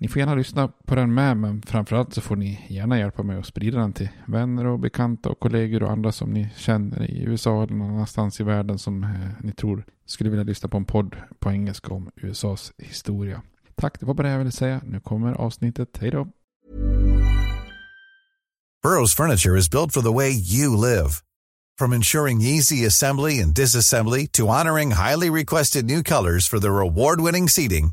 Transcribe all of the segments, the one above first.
Ni får gärna lyssna på den med, men framförallt så får ni gärna hjälpa mig att sprida den till vänner och bekanta och kollegor och andra som ni känner i USA eller någon annanstans i världen som eh, ni tror skulle vilja lyssna på en podd på engelska om USAs historia. Tack, det var bara det jag ville säga. Nu kommer avsnittet. Hej då! Burrows furniture is built for the way you live. From ensuring easy assembly and disassembly to honoring highly requested new colors for their award-winning seating,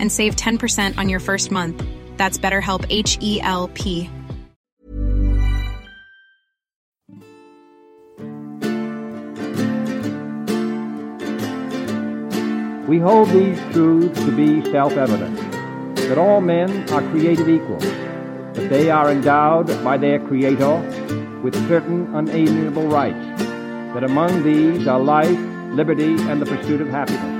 and save 10% on your first month. That's BetterHelp H E L P. We hold these truths to be self evident that all men are created equal, that they are endowed by their Creator with certain unalienable rights, that among these are life, liberty, and the pursuit of happiness.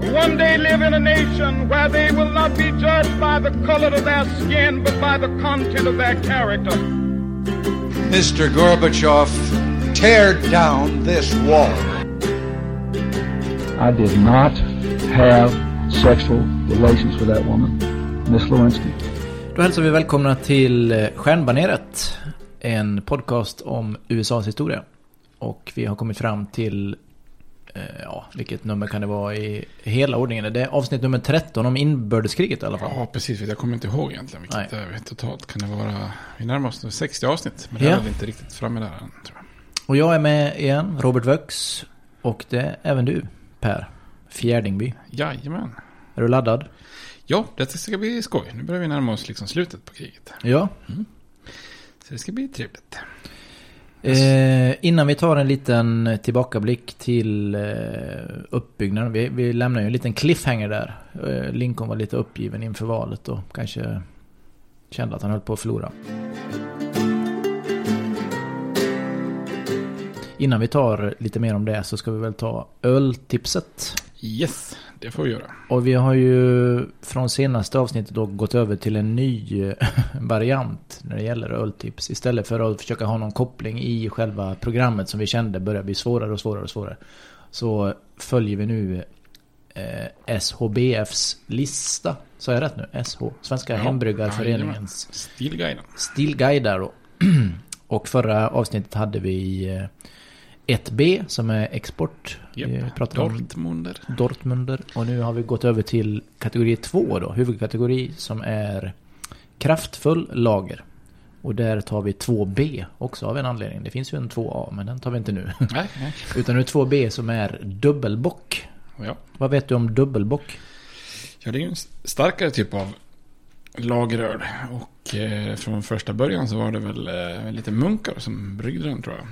one day live in a nation where they will not be judged by the color of their skin, but by the content of their character. Mr. Gorbachev, tear down this wall. I did not have sexual relations with that woman, Miss Lewinsky. Då hälsar vi välkomna till eh, Stjärnbaneret. En podcast om USAs historia. Och vi har kommit fram till, ja, vilket nummer kan det vara i hela ordningen? Det är avsnitt nummer 13 om inbördeskriget i alla fall. Ja, precis. Jag kommer inte ihåg egentligen vilket Nej. det är totalt. Kan det vara, vi närmar oss nu 60 avsnitt. Men det Ja. är inte riktigt framme där än, tror jag. Och jag är med igen, Robert Vöx. Och det är även du, Per Fjärdingby. Jajamän. Är du laddad? Ja, det ska bli skoj. Nu börjar vi närma oss liksom slutet på kriget. Ja. Så det ska bli trevligt. Eh, innan vi tar en liten tillbakablick till eh, uppbyggnaden. Vi, vi lämnar ju en liten cliffhanger där. Eh, Lincoln var lite uppgiven inför valet och kanske kände att han höll på att förlora. Innan vi tar lite mer om det så ska vi väl ta öltipset. Yes, det får vi göra. Och vi har ju från senaste avsnittet då gått över till en ny eh, variant när det gäller öltips. Istället för att försöka ha någon koppling i själva programmet som vi kände börjar bli svårare och svårare och svårare. Så följer vi nu eh, SHBFs lista. Så är jag rätt nu? SH? Svenska Ja, Hembryggarföreningens Stilguiden. stilguidar då. Och förra avsnittet hade vi eh, 1B som är export. Japp. Vi pratade om Dortmunder. Dortmunder. Och nu har vi gått över till kategori 2 då, huvudkategori som är kraftfull lager. Och där tar vi 2B också av en anledning. Det finns ju en 2A men den tar vi inte nu. Nej, nej. Utan nu är 2B som är dubbelbock. Ja. Vad vet du om dubbelbock? ja, det är ju en starkare typ av lageröl. Och eh, från första början så var det väl eh, lite munkar som bryggde den tror jag.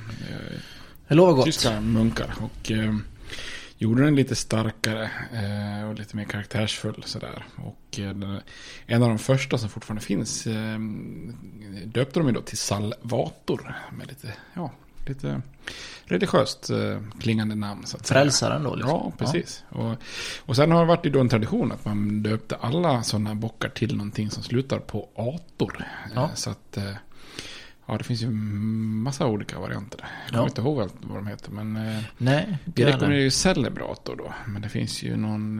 Det lovar gott. tyska munkar. Och eh, gjorde den lite starkare eh, och lite mer karaktärsfull sådär. Och eh, den, en av de första som fortfarande finns eh, döpte de ju då till Salvator. Med lite, ja, lite religiöst eh, klingande namn. Så att säga. Frälsaren då liksom. Ja, precis. Och, och sen har det varit då en tradition att man döpte alla sådana bockar till någonting som slutar på ator. Ja. Eh, Så att, ja det finns ju massa olika varianter. Jag kommer Ja. inte ihåg allt vad de heter, men eh, Nej, vi rekommenderar ju Celebrator då. Men det finns ju någon,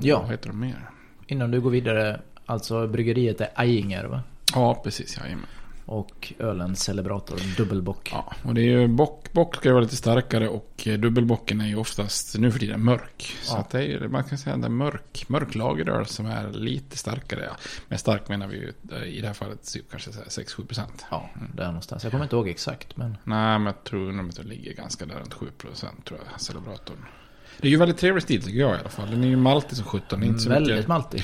eh, Ja. vad heter de mer? Innan du går vidare. Alltså bryggeriet är Ajinger va? Ja, precis, jajamän. Och ölen Celebrator dubbelbock. Ja, och det är ju bock, bock ska ju vara lite starkare och eh, dubbelbocken är ju oftast nu för tiden mörk. Så Ja. att det är ju, man kan säga en mörk, mörk lageröl som är lite starkare. Ja. Med stark menar vi ju eh, i det här fallet typ kanske så här 6-7 procent. Ja, där någonstans. Jag kommer inte ihåg exakt men. Nej, men jag tror att det ligger ganska där runt 7 procent tror jag, celebratorn. Det är ju väldigt trevlig stil tycker jag i alla fall. Den är ju maltig som 17. Inte så Väldigt mycket, maltig.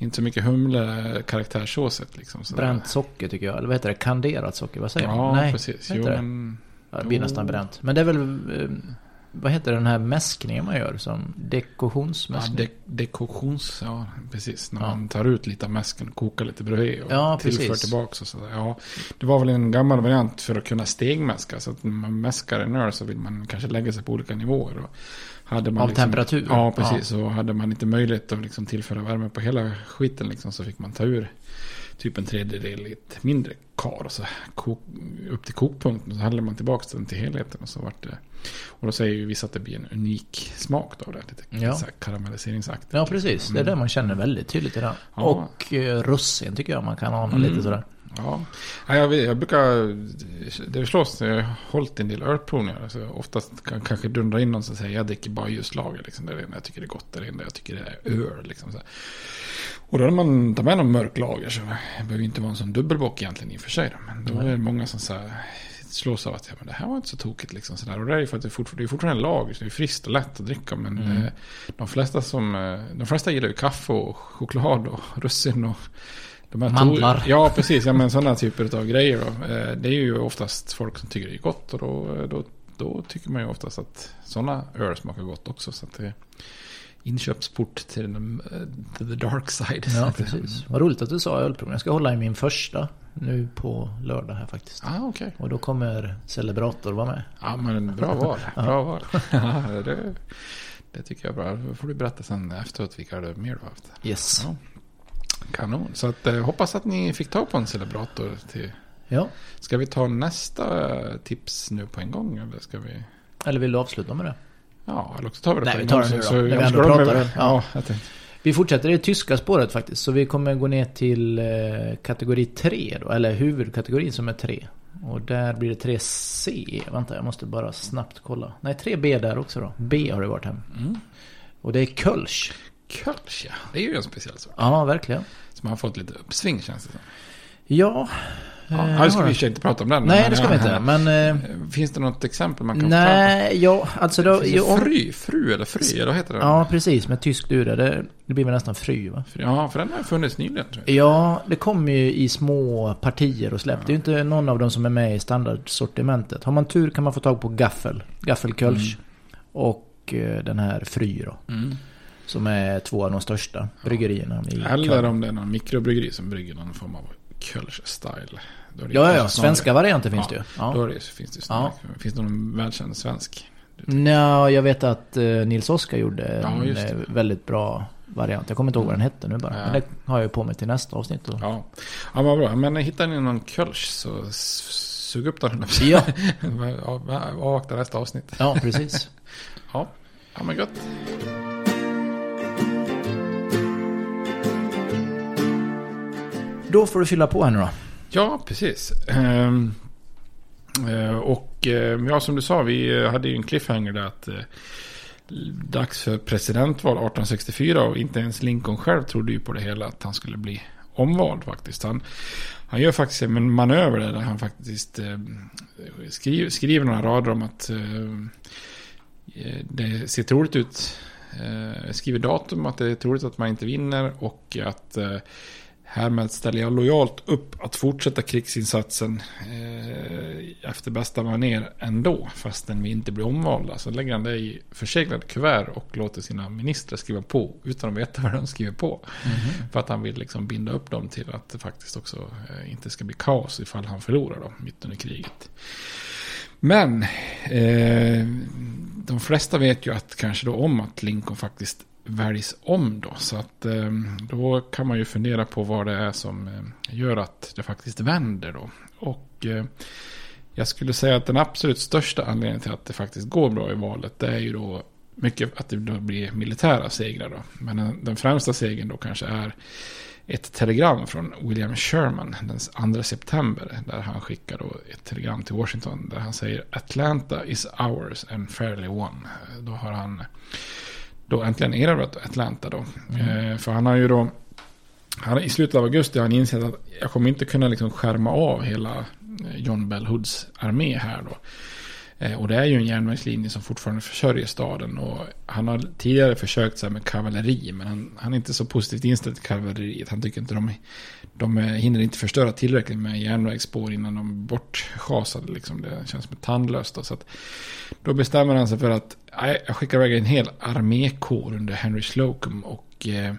Inte så mycket humle karaktärssåset liksom. sådär. Bränt socker tycker jag. Eller vad heter det? Kanderat socker? Vad säger man? Ja, Nej, precis. Jo, men... Ja, det blir Jo. nästan bränt. Men det är väl... eh, Vad heter den här mäskningen man gör? Som Ja, dekosionsmäskning? de, dekoktions, ja precis. När Ja. man tar ut lite av mäsken och kokar lite bredvid och Ja, tillför precis. tillbaka. Och sådär. Ja, det var väl en gammal variant för att kunna stegmäska. Så att när man mäskar en öl så vill man kanske lägga sig på olika nivåer. Och hade man Av liksom, temperatur? Ja, precis. Så hade man inte möjlighet att liksom tillföra värme på hela skiten liksom, så fick man ta ur typ en tredjedel i ett mindre kar. Och så kok, upp till kokpunkten. Så häller man tillbaka den till helheten. Och så vart det... Och då säger ju vissa att det blir en unik smak då av det. Lite Ja. karamelliseringsaktigt. Ja, precis. Det är det man känner väldigt tydligt i den. Ja. Och eh, russin tycker jag man kan ana Mm. lite sådär. Ja, Ja, jag, vet- jag brukar, det slås, jag har hållit en del ölprovningar. Alltså oftast kan kanske dundra in någon som säger jag dricker bara just lager. Liksom. Det är det enda jag tycker är gott, det är det enda jag tycker är öl. Liksom, så här. Och då när man tar med någon mörk lager så det behöver inte vara en sån dubbelbock egentligen i och för sig. Då. Men då är det många som så här, slås av att ja, men det här var inte så tokigt. Liksom, så där. Och det är ju för att det är fortfarande, det är fortfarande lager, så det är friskt och lätt att dricka. Men Mm. eh, de, flesta som, eh, de flesta gillar ju kaffe och choklad och russin och de här to- Mandlar. Ja, precis. Ja, men sådana typer av grejer. Då. Eh, Det är ju oftast folk som tycker det är gott. Och då, då, då tycker man ju oftast att sådana öl smakar gott också. Så att det är inköpsport till, den, eh, till the dark side. Ja, precis. Vad roligt att du sa ölprovning. Jag ska hålla i min första nu på lördag här faktiskt. Ah, okej. Och då kommer Celebrator vara med. Ja, men bra val. Bra val. Det, det tycker jag är bra. Då får du berätta sen efteråt vilka du mer du har haft. Yes. Ja. Kanon. Så att, eh, hoppas att ni fick ta på en celebrator till... Ja. Ska vi ta nästa eh, tips nu på en gång? Eller ska vi... Eller vill du avsluta med det? Ja, eller också tar vi det Nej, på vi en tar gång. det nu så- då, så när vi ändå pratar med-. Ja. Ja. Vi fortsätter i det tyska spåret faktiskt. Så vi kommer gå ner till eh, kategori 3 då. Eller huvudkategorin som är 3. Och där blir det 3C. Vänta, jag måste bara snabbt kolla. Nej, 3B där också då. B har det varit hem. Mm. Och det är Kölsch. Kölsch, ja. Det är ju en speciell sak. Ja, verkligen. Som har fått lite uppsving känns det som. Ja. Ja, eh, här ska vi och inte prata om den. Nej, men- det ska vi inte. Men... Eh, Finns det något exempel man kan nej, ja, alltså då... Finns det fry, fru eller fry, eller vad heter det? ja, precis. Med tyskt ur det. det. Blir väl nästan fry va? Ja, för den har funnits nyligen. Ja, det kommer ju i små partier och släpp. Det är ju inte någon av dem som är med i standardsortimentet. Har man tur kan man få tag på gaffel. Gaffelkölsch. Och eh, den här Fry då. Mm. Som är två av de största bryggerierna i Eller Köln. om det är någon mikrobryggeri som brygger någon form av Kölsch-style. Ja, ja, kanske svenska varianter finns ja, det ju. Ja. Då det, finns det snarare. Finns det någon välkänd svensk? Nja, jag vet att eh, Nils Oskar gjorde Ja, en eh, väldigt bra variant. Jag kommer inte ihåg vad den hette nu bara. Ja. Men det har jag ju på mig till nästa avsnitt. Då. Ja, ja vad bra. Men hittar ni någon Kölsch så sug upp den. Ja. Ja, Avvakta nästa avsnitt. Ja, precis. Ja, ja men gött. Då får du fylla på här nu då. Ja, precis. Ehm, eh, och eh, ja, som du sa, vi eh, hade ju en cliffhanger där att dags för presidentval 1864 och inte ens Lincoln själv trodde ju på det hela att han skulle bli omvald faktiskt. Han, han gör faktiskt en manöver där han faktiskt eh, skriver, skriver några rader om att eh, det ser troligt ut. Eh, skriver datum att det är troligt att man inte vinner och att eh, Härmed ställer jag lojalt upp att fortsätta krigsinsatsen eh, efter bästa manér ändå, fastän vi inte blir omvalda. Så lägger han det i förseglade kuvert och låter sina ministrar skriva på utan att veta vad de skriver på. Mm -hmm. För att han vill liksom binda upp dem till att det faktiskt också eh, inte ska bli kaos ifall han förlorar då, mitt under kriget. Men eh, de flesta vet ju att kanske då om att Lincoln faktiskt väljs om då. Så att eh, då kan man ju fundera på vad det är som eh, gör att det faktiskt vänder då. Och eh, jag skulle säga att den absolut största anledningen till att det faktiskt går bra i valet det är ju då mycket att det då blir militära segrar då. Men den, den främsta segern då kanske är ett telegram från William Sherman den 2 september. Där han skickar då ett telegram till Washington där han säger Atlanta is ours and fairly won. Då har han då äntligen erövrat Atlanta då. Mm. Eh, för han har ju då, han, i slutet av augusti har han insett att jag kommer inte kunna liksom skärma av hela eh, John Bell Hoods armé här då. Eh, och det är ju en järnvägslinje som fortfarande försörjer staden. Och han har tidigare försökt sig med kavalleri. Men han, han är inte så positivt inställd till kavalleriet. Han tycker inte de, de hinner inte förstöra tillräckligt med järnvägsspår innan de är bortschasade. Liksom. Det känns som tandlöst. Då. Så att, då bestämmer han sig för att jag skickar iväg en hel armékår under Henry Slocum. Och, eh,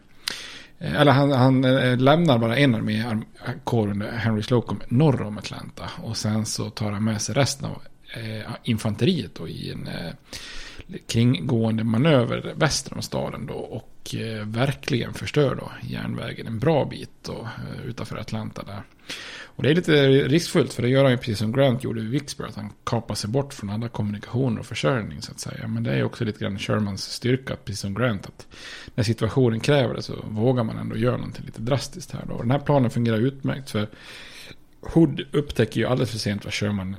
eller han, han eh, lämnar bara en armékår under Henry Slocum norr om Atlanta. Och sen så tar han med sig resten av Eh, infanteriet då i en eh, kringgående manöver väster om staden då och eh, verkligen förstör då järnvägen en bra bit då, eh, utanför Atlanta där. Och det är lite riskfullt för det gör han ju precis som Grant gjorde vid Vicksburg att han kapar sig bort från alla kommunikationer och försörjning så att säga. Men det är också lite grann Shermans styrka, precis som Grant, att när situationen kräver det så vågar man ändå göra någonting lite drastiskt här då. Och den här planen fungerar utmärkt för Hood upptäcker ju alldeles för sent vad Sherman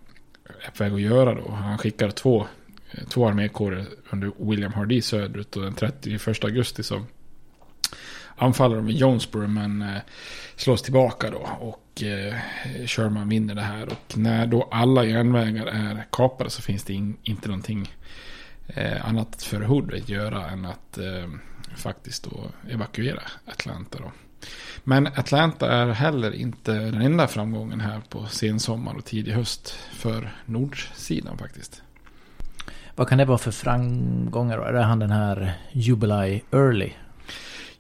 är på väg att göra då. Han skickar två, två armékårer under William Hardy söderut och den 31 augusti så anfaller de i Jonesboro men eh, slås tillbaka då. Och eh, Sherman vinner det här. Och när då alla järnvägar är kapade så finns det in, inte någonting eh, annat för Hood att göra än att faktiskt då evakuera Atlanta då. Men Atlanta är heller inte den enda framgången här på sensommar och tidig höst för nordsidan faktiskt. Vad kan det vara för framgångar då? Är det han den här Jubilee Early?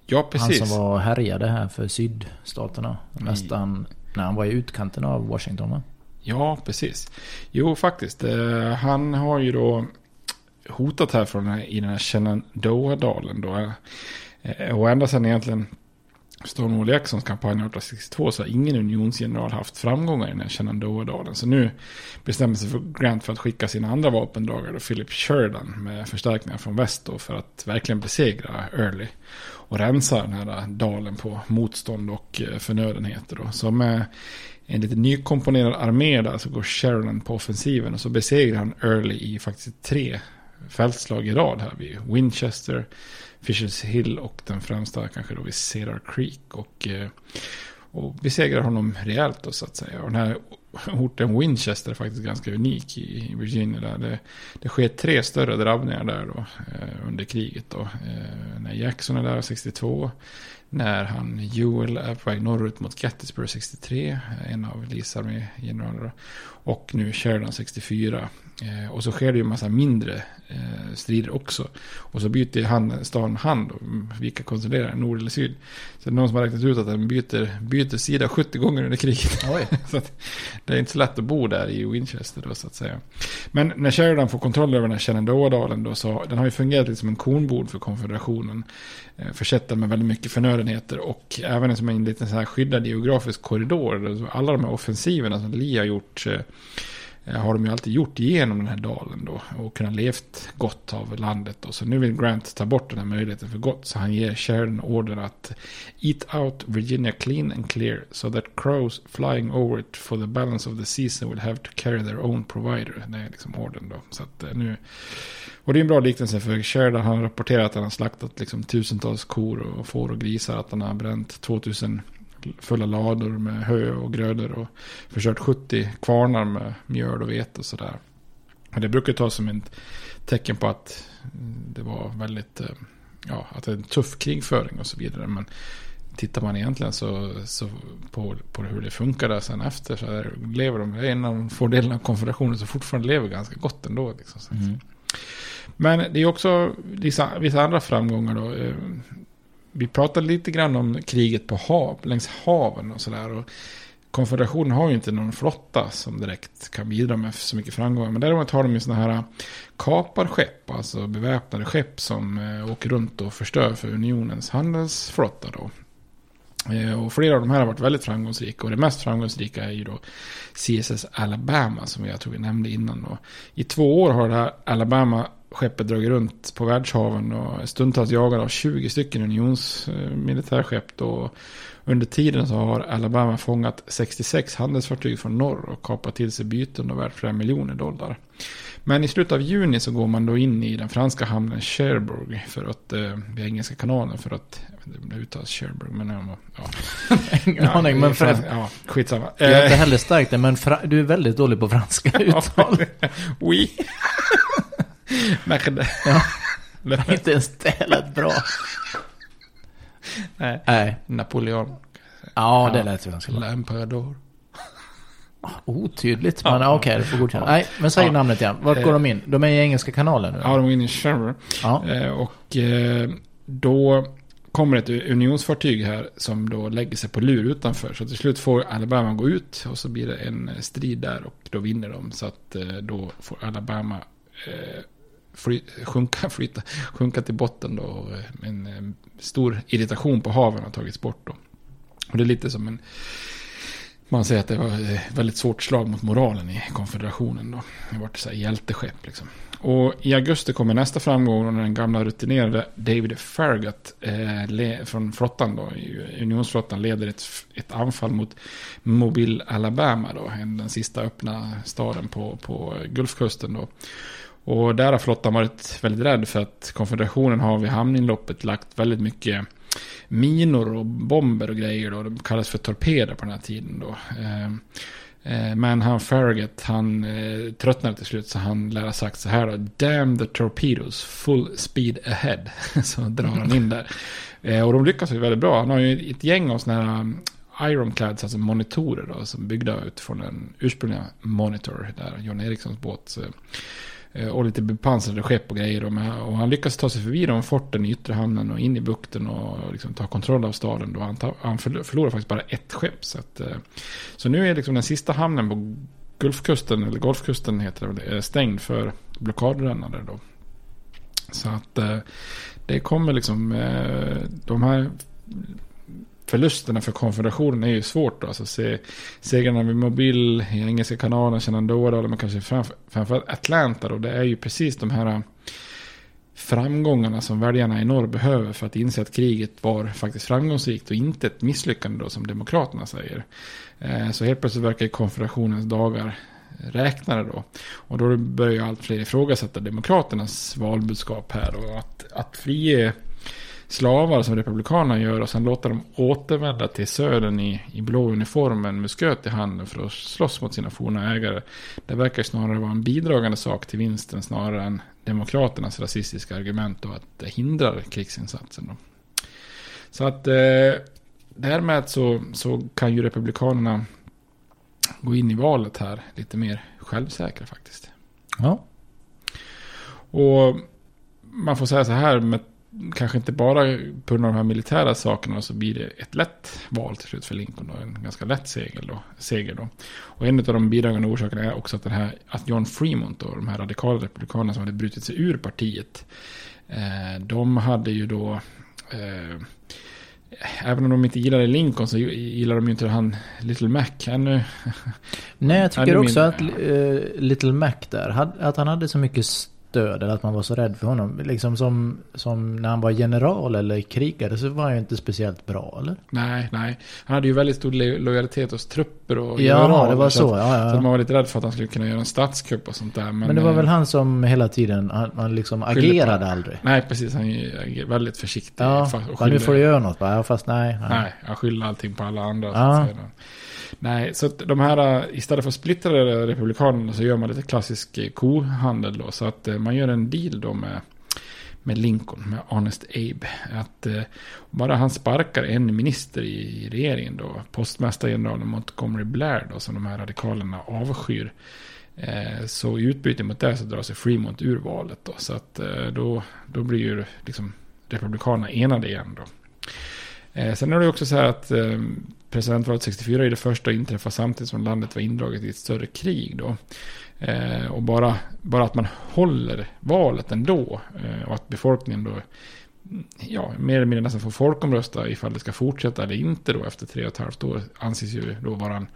Ja, precis. Han som var härjade här för sydstaterna. Nästan när han var i utkanten av Washington va? Ja, precis. Jo, faktiskt. Eh, han har ju då hotat här från i den här Shenandoah-dalen då. Eh, och ända sedan egentligen Stonewall Jacksons kampanj 1862 så har ingen unionsgeneral haft framgångar i den här Shenandoah-dalen. Så nu bestämmer sig för Grant för att skicka sina andra vapendragare, Philip Sheridan, med förstärkningar från väst då, för att verkligen besegra Early. Och rensa den här dalen på motstånd och eh, förnödenheter. Då. Så med eh, en lite nykomponerad armé där så går Sheridan på offensiven och så besegrar han Early i faktiskt tre fältslag i rad här vid Winchester, Fishers Hill och den främsta kanske då vid Cedar Creek. Och, eh, och besegrar honom rejält då så att säga. Och den här orten Winchester är faktiskt ganska unik i Virginia. Där. Det, det sker tre större drabbningar där då eh, under kriget. Då. Eh, när Jackson är där 62. När han Ewell är på väg norrut mot Gettysburg 63. En av Lees armégeneraler. Och nu Sheridan 64. Eh, och så sker det ju en massa mindre eh, strider också. Och så byter han, stan hand, vilka kontrollerar nord eller syd. Så det är någon som har räknat ut att den byter, byter sida 70 gånger under kriget. så det är inte så lätt att bo där i Winchester då så att säga. Men när Sheridan får kontroll över den här Shenandoah-dalen då så den har ju fungerat lite som en kornbord för konfederationen. Eh, försett den med väldigt mycket förnödenheter och även som en liten så här skyddad geografisk korridor. Alla de här offensiverna som Lee har gjort Eh, Eh, har de ju alltid gjort igenom den här dalen då. Och kunnat levt gott av landet då. Så nu vill Grant ta bort den här möjligheten för gott. Så han ger Sheridan order att eat out Virginia clean and clear. So that crows flying over it for the balance of the season will have to carry their own provider. Det är liksom orden då. Så att eh, nu... Och det är en bra liknelse för Sheridan Han rapporterar att han har slaktat liksom tusentals kor och får och grisar. Att han har bränt 2000 fulla lador med hö och grödor och förstört 70 kvarnar med mjöl och vete och sådär. Det brukar tas som ett tecken på att det var väldigt, eh, ja, att det är en tuff krigföring och så vidare. Men tittar man egentligen så, så på, på hur det funkar där sen efter så är, lever de, det är en av fördelarna av konfederationen som fortfarande lever ganska gott ändå. Liksom. Mm. Men det är också vissa, vissa andra framgångar då. Vi pratade lite grann om kriget på hav, längs haven och sådär. Konfederationen har ju inte någon flotta som direkt kan bidra med så mycket framgångar. Men däremot har de ju sådana här kaparskepp, alltså beväpnade skepp som eh, åker runt och förstör för unionens handelsflotta då. Eh, och flera av de här har varit väldigt framgångsrika. Och det mest framgångsrika är ju då CSS Alabama som jag tror vi nämnde innan. Då. I två år har det här Alabama Alabama-skeppet dragit runt på världshaven och stundtals jagat av 20 stycken unionsmilitärskepp. Då. Under tiden så har Alabama fångat 66 handelsfartyg från norr och kapat till sig byten och värt flera miljoner dollar. Men i slutet av juni så går man då in i den franska hamnen Cherbourg för att, eh, vid Engelska kanalen för att, jag vet inte om det uttalas Cherbourg, men ja. ja. Ingen aning, men för att... Ja, skitsamma. Jag är inte Eh, heller stark där, men fra- du är väldigt dålig på franska uttal. Oui. Merde. Ja. Le- inte ens det lät bra. Nej. Nej. Napoleon. Ja, det lät ju ganska bra. L'Emperador. Otydligt, men ja, okej, det får godkänna. Nej, men säg Ja. namnet igen. Vart går de in? De är i Engelska kanalen nu? Ja, de går in i Cherbourg. Ja. Eh, och eh, då kommer ett unionsfartyg här som då lägger sig på lur utanför. Så till slut får Alabama gå ut och så blir det en strid där och då vinner de. Så att eh, då får Alabama eh, fly, sjunka, flyta, sjunka till botten då. Och eh, en eh, stor irritation på haven har tagits bort då. Och det är lite som en... Man säger att det var ett väldigt svårt slag mot moralen i konfederationen då. Det var ett så här hjälteskepp liksom. Och i augusti kommer nästa framgång när den gamla rutinerade David Farragut eh, le, från flottan då, unionsflottan leder ett, ett anfall mot Mobile, Alabama då, den sista öppna staden på, på Gulfkusten då. Och där har flottan varit väldigt rädd för att konfederationen har vid hamninloppet lagt väldigt mycket minor och bomber och grejer då. De kallas för torpeder på den här tiden då. Ehm, eh, men han Farragut, han eh, tröttnade till slut så han lär ha sagt så här då. Damn the torpedoes, full speed ahead. så drar han in där. Eh, Och de lyckas ju väldigt bra. Han har ju ett gäng av sådana här um, Ironclads, alltså monitorer då, som byggda utifrån den ursprungliga Monitor, där John Ericssons båt. Så Eh, och lite bepansrade skepp och grejer. Och, med, och han lyckas ta sig förbi de forten i yttre hamnen och in i bukten och liksom ta kontroll av staden. Då han, ta, han förlorar faktiskt bara ett skepp. Så, att, eh, så nu är liksom den sista hamnen på Gulfkusten, eller Golfkusten heter det väl, eh, stängd för blockadrännare då. Så att det kommer liksom, de här förlusterna för konfederationen är ju svårt då. Alltså se, segrarna vid Mobil i Engelska kanalen, Shenandoah eller kanske framför, framförallt Atlanta då. Det är ju precis de här äh, framgångarna som väljarna i norr behöver för att inse att kriget var faktiskt framgångsrikt och inte ett misslyckande då som demokraterna säger. Äh, så helt plötsligt verkar konfederationens dagar räknade då. Och då börjar ju allt fler ifrågasätta demokraternas valbudskap här. Och att, att frige slavar som republikanerna gör och sen låta dem återvända till södern i, i blå uniform med en musköt i handen för att slåss mot sina forna ägare. Det verkar snarare vara en bidragande sak till vinsten snarare än demokraternas rasistiska argument och att det hindrar krigsinsatsen. Då. Så att eh, därmed så, så kan ju republikanerna gå in i valet här lite mer självsäkra faktiskt. Ja. Och man får säga så här, med, kanske inte bara på grund av de här militära sakerna så blir det ett lätt val till slut för Lincoln och en ganska lätt seger då. Seger då. Och en av de bidragande orsakerna är också att, den här, att John Fremont och de här radikala republikanerna som hade brutit sig ur partiet, eh, de hade ju då eh, Även om de inte gillade Lincoln så gillade de ju inte han Little Mac ännu. Nej, jag tycker också mindre. att eh, Little Mac där, att han hade så mycket död eller att man var så rädd för honom. Liksom som, som när han var general eller krigare så var han ju inte speciellt bra eller? Nej, nej. Han hade ju väldigt stor lo lojalitet hos trupper och Ja, generaler, det var så. att, ja, ja. så man var lite rädd för att han skulle kunna göra en statskupp och sånt där. Men, Men det var eh, väl han som hela tiden, han, han liksom Skyllde på- agerade aldrig. Nej, precis. Han är väldigt försiktig. Ja, och bara, nu får du göra något va? Ja, fast nej. nej. Nej, han skyller allting på alla andra. Så Ja. Nej, så att de här, eh, istället för att splittra republikanerna så gör man lite klassisk eh, kohandel då. Så att eh, man gör en deal då med, med Lincoln, med Honest Abe. Att eh, bara han sparkar en minister i, i regeringen då, postmästargeneralen Montgomery Blair då, som de här radikalerna avskyr. Eh, så i utbyte mot det så drar sig Fremont ur valet då. Så att eh, då, då blir ju liksom republikanerna enade igen då. Eh, sen är det också så här att eh, presidentvalet 64 är det första att inträffa samtidigt som landet var indraget i ett större krig då. Eh, och bara, bara att man håller valet ändå eh, och att befolkningen då ja, mer eller mindre nästan får folkomrösta ifall det ska fortsätta eller inte då efter tre och ett halvt år anses ju då vara en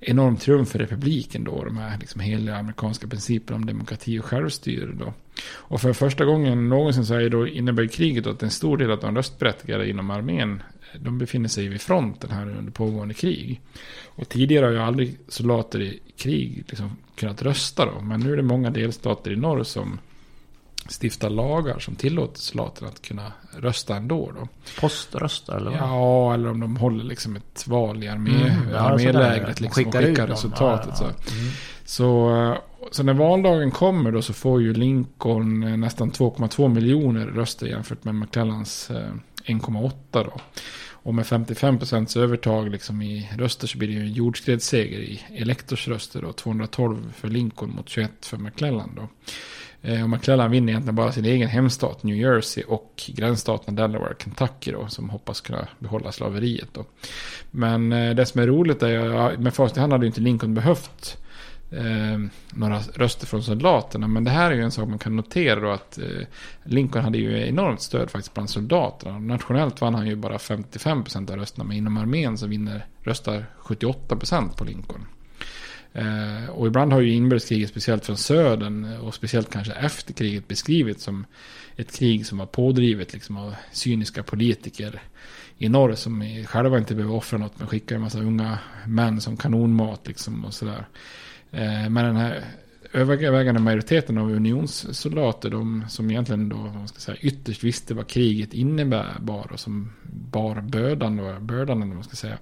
enorm triumf för republiken då. De här liksom heliga amerikanska principerna om demokrati och självstyre då. Och för första gången någonsin så är då innebär kriget att en stor del av de röstberättigade inom armén de befinner sig vid fronten här under pågående krig. Och tidigare har ju aldrig soldater i krig liksom kunnat rösta då. Men nu är det många delstater i norr som stiftar lagar som tillåter soldaterna att kunna rösta ändå då. Poströsta eller vad? Ja, eller om de håller liksom ett val i armé, Mm, ja, armélägret liksom, och Skickar ut skickar resultatet. Ja, ja. Så. Mm. Så, eh, så när valdagen kommer då så får ju Lincoln eh, nästan 2,2 miljoner röster jämfört med McClellans eh, 1,8 då. Och med 55% övertag liksom i röster så blir det ju en jordskredsseger i elektorsröster då. 212 för Lincoln mot 21 för McClellan då. Eh, och McClellan vinner egentligen bara sin egen hemstat New Jersey och gränsstaterna Delaware och Kentucky då, som hoppas kunna behålla slaveriet då. Men eh, det som är roligt är att med facit i hand hade ju inte Lincoln behövt eh, några röster från soldaterna. Men det här är ju en sak man kan notera då att eh, Lincoln hade ju enormt stöd faktiskt bland soldaterna. Nationellt vann han ju bara 55% av rösterna, men inom armén så vinner, röstar 78% på Lincoln. Eh, och ibland har ju inbördeskriget, speciellt från södern och speciellt kanske efter kriget beskrivits som ett krig som var pådrivet liksom, av cyniska politiker i norr som själva inte behöver offra något men skickar en massa unga män som kanonmat liksom och sådär. Eh, men den här övervägande majoriteten av unionssoldater, de som egentligen då, man ska säga, ytterst visste vad kriget innebar och som bar bördan, då, bördan eller vad man ska säga,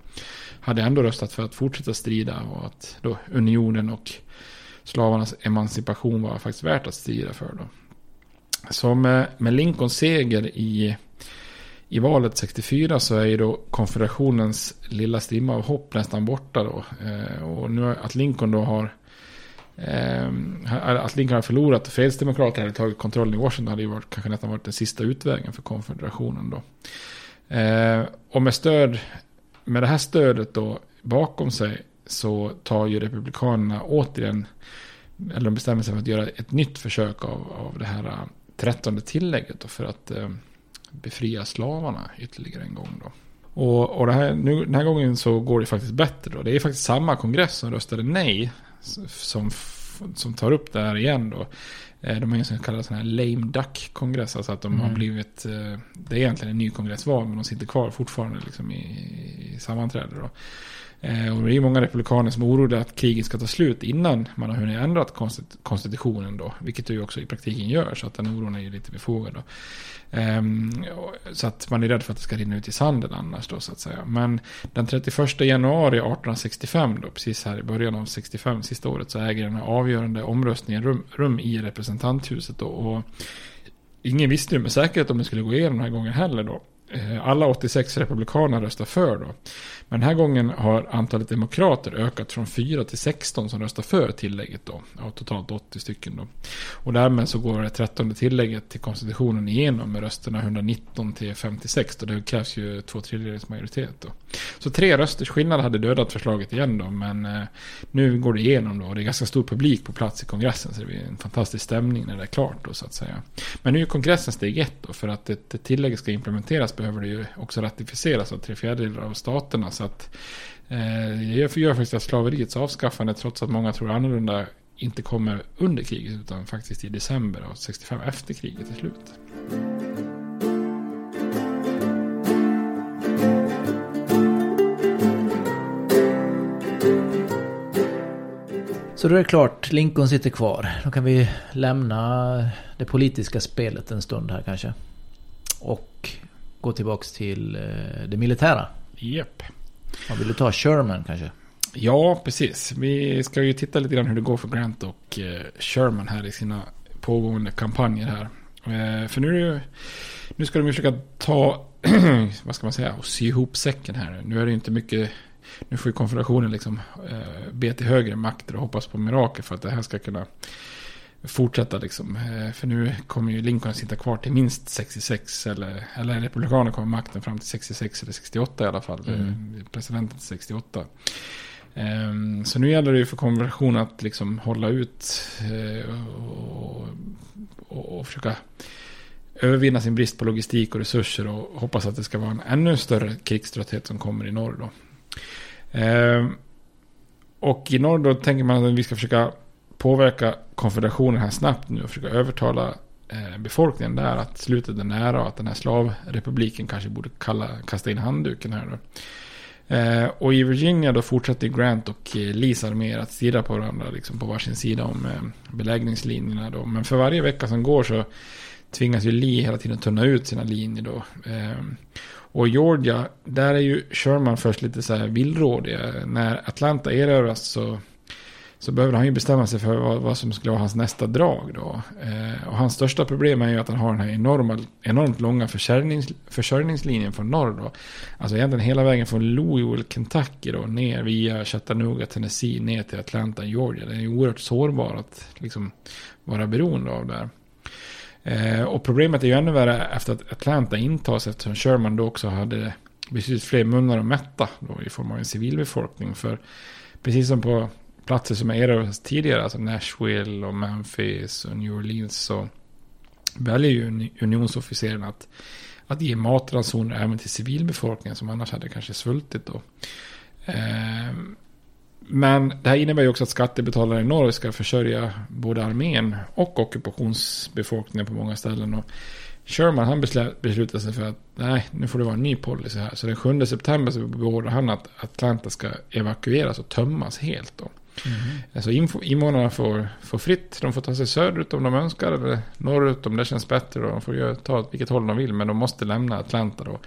hade ändå röstat för att fortsätta strida och att då unionen och slavarnas emancipation var faktiskt värt att strida för då. Så med, eh, med Lincolns seger i, i valet 64 så är ju då konfederationens lilla strimma av hopp nästan borta då. Eh, och nu att Lincoln då har Ehm, att Lincoln har förlorat och fredsdemokraterna hade tagit kontrollen i Washington hade ju varit, kanske nästan varit den sista utvägen för konfederationen då. Eh, och med stöd, med det här stödet då bakom sig så tar ju republikanerna återigen, eller de bestämmer sig för att göra ett nytt försök av, av det här äh, trettonde tillägget då för att eh, befria slavarna ytterligare en gång då. Och, och det här, nu, den här gången så går det faktiskt bättre då. Det är faktiskt samma kongress som röstade nej som, som tar upp det här igen då. Eh, De har en sån kallad sån här lame duck kongress. Alltså att de har Mm. blivit, eh, det är egentligen en ny kongressval men de sitter kvar fortfarande liksom i, i sammanträde då. Eh, Och det är många republikaner som är oroliga att kriget ska ta slut innan man har hunnit ändra konstit- konstitutionen då. Vilket det ju också i praktiken gör så att den oron är ju lite befogad då. Ehm, så att man är rädd för att det ska rinna ut i sanden annars då så att säga. Men den 31 januari 1865 då, precis här i början av 65, sista året, så äger den här avgörande omröstningen rum, rum i representanthuset då. Och ingen visste ju med säkerhet om det skulle gå igenom den här gången heller då. Eh, alla 86 republikaner röstar för då. Men den här gången har antalet demokrater ökat från 4 till 16 som röstar för tillägget då. Av totalt 80 stycken då. Och därmed så går det 13 tillägget till konstitutionen igenom med rösterna 119 till 56. Och det krävs ju två tredjedels majoritet då. Så tre rösters skillnad hade dödat förslaget igen då. Men eh, nu går det igenom då. Och det är ganska stor publik på plats i kongressen. Så det blir en fantastisk stämning när det är klart då så att säga. Men nu är kongressen steg ett då. För att ett tillägg ska implementeras behöver det ju också ratificeras av tre fjärdedelar av staterna. Så att eh, det gör, gör faktiskt att slaveriets avskaffande, trots att många tror annorlunda, inte kommer under kriget utan faktiskt i december av 65 efter kriget är slut. Så då är det klart, Lincoln sitter kvar. Då kan vi lämna det politiska spelet en stund här kanske. Och gå tillbaks till eh, det militära. Japp. Vad vill du ta? Sherman kanske? Ja, precis. Vi ska ju titta lite grann hur det går för Grant och eh, Sherman här i sina pågående kampanjer här. Eh, för nu, nu ska de ju försöka ta, vad ska man säga, och sy ihop säcken här. Nu är det ju inte mycket, nu får ju konfederationen liksom be till högre makter och hoppas på mirakel för att det här ska kunna fortsätta liksom. Eh, för nu kommer ju Lincoln att sitta kvar till minst 66 eller, eller Republikanerna kommer makten fram till 66 eller 68 i alla fall. Mm. Presidenten till 68. Um, så nu gäller det ju för konversationen att liksom hålla ut uh, och, och, och, försöka övervinna sin brist på logistik och resurser och hoppas att det ska vara en ännu större krigströtthet som kommer i norr då. Um, och i norr då tänker man att vi ska försöka påverka konfederationen här snabbt nu och försöka övertala eh, befolkningen där att slutet är nära och att den här slavrepubliken kanske borde kalla, kasta in handduken här då. Eh, och i Virginia då fortsätter Grant och eh, Lees arméer att stirra på varandra liksom på varsin sida om eh, beläggningslinjerna då. Men för varje vecka som går så tvingas ju Lee hela tiden tunna ut sina linjer då. Eh, och Georgia, där är ju Sherman först lite så här villrådig. Eh, när Atlanta erövras så så behöver han ju bestämma sig för vad, vad som skulle vara hans nästa drag då. Eh, och hans största problem är ju att han har den här enorma, enormt långa försörjnings, försörjningslinjen från norr då. Alltså egentligen hela vägen från Louisville, Kentucky då, ner via Chattanooga, Tennessee, ner till Atlanta, Georgia. Den är ju oerhört sårbar att liksom vara beroende av där. Eh, och problemet är ju ännu värre efter att Atlanta intas eftersom Sherman då också hade betydligt fler munnar att mätta då i form av en civilbefolkning. För precis som på platser som är erövrats tidigare, alltså Nashville och Memphis och New Orleans, så väljer ju unionsofficeren att, att ge matransoner även till civilbefolkningen som annars hade kanske svultit då. Eh, men det här innebär ju också att skattebetalare i norr ska försörja både armén och ockupationsbefolkningen på många ställen. Och Sherman han beslutade sig för att nej, nu får det vara en ny policy här. Så den 7 september så beordrar han att Atlanta ska evakueras och tömmas helt. Då. Mm. Alltså invånarna får, får fritt, de får ta sig söderut om de önskar eller norrut om det känns bättre. och De får ju ta vilket håll de vill men de måste lämna Atlanta då.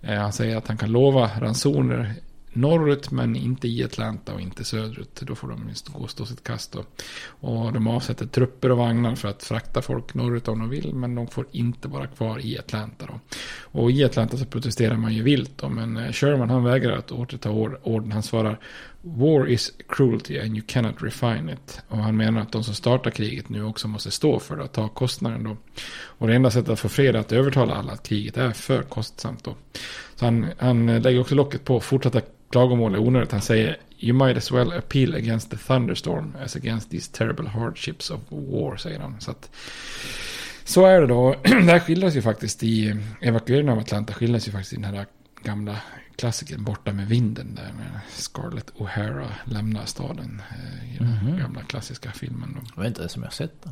Eh, han säger att han kan lova ransoner norrut men inte i Atlanta och inte söderut. Då får de gå och stå sitt kast. Då. Och de avsätter trupper och vagnar för att frakta folk norrut om de vill. Men de får inte vara kvar i Atlanta. Då. Och i Atlanta så protesterar man ju vilt. Då, men eh, Sherman han vägrar att återta orden. Han svarar War is cruelty and you cannot refine it. Och han menar att de som startar kriget nu också måste stå för det och ta kostnaden då. Och det enda sättet att få fred är att övertala alla att kriget är för kostsamt då. Så han, han lägger också locket på fortsatta klagomål är onödigt. Han säger You might as well appeal against the thunderstorm as against these terrible hardships of war, säger han. Så, att, så är det då. det här skildras ju faktiskt i evakueringen av Atlanta, skildras ju faktiskt i den här gamla klassikern Borta med vinden. Där med Scarlett O'Hara lämnar staden eh, i den mm -hmm. gamla klassiska filmen. Då. Det var inte det som jag sett då.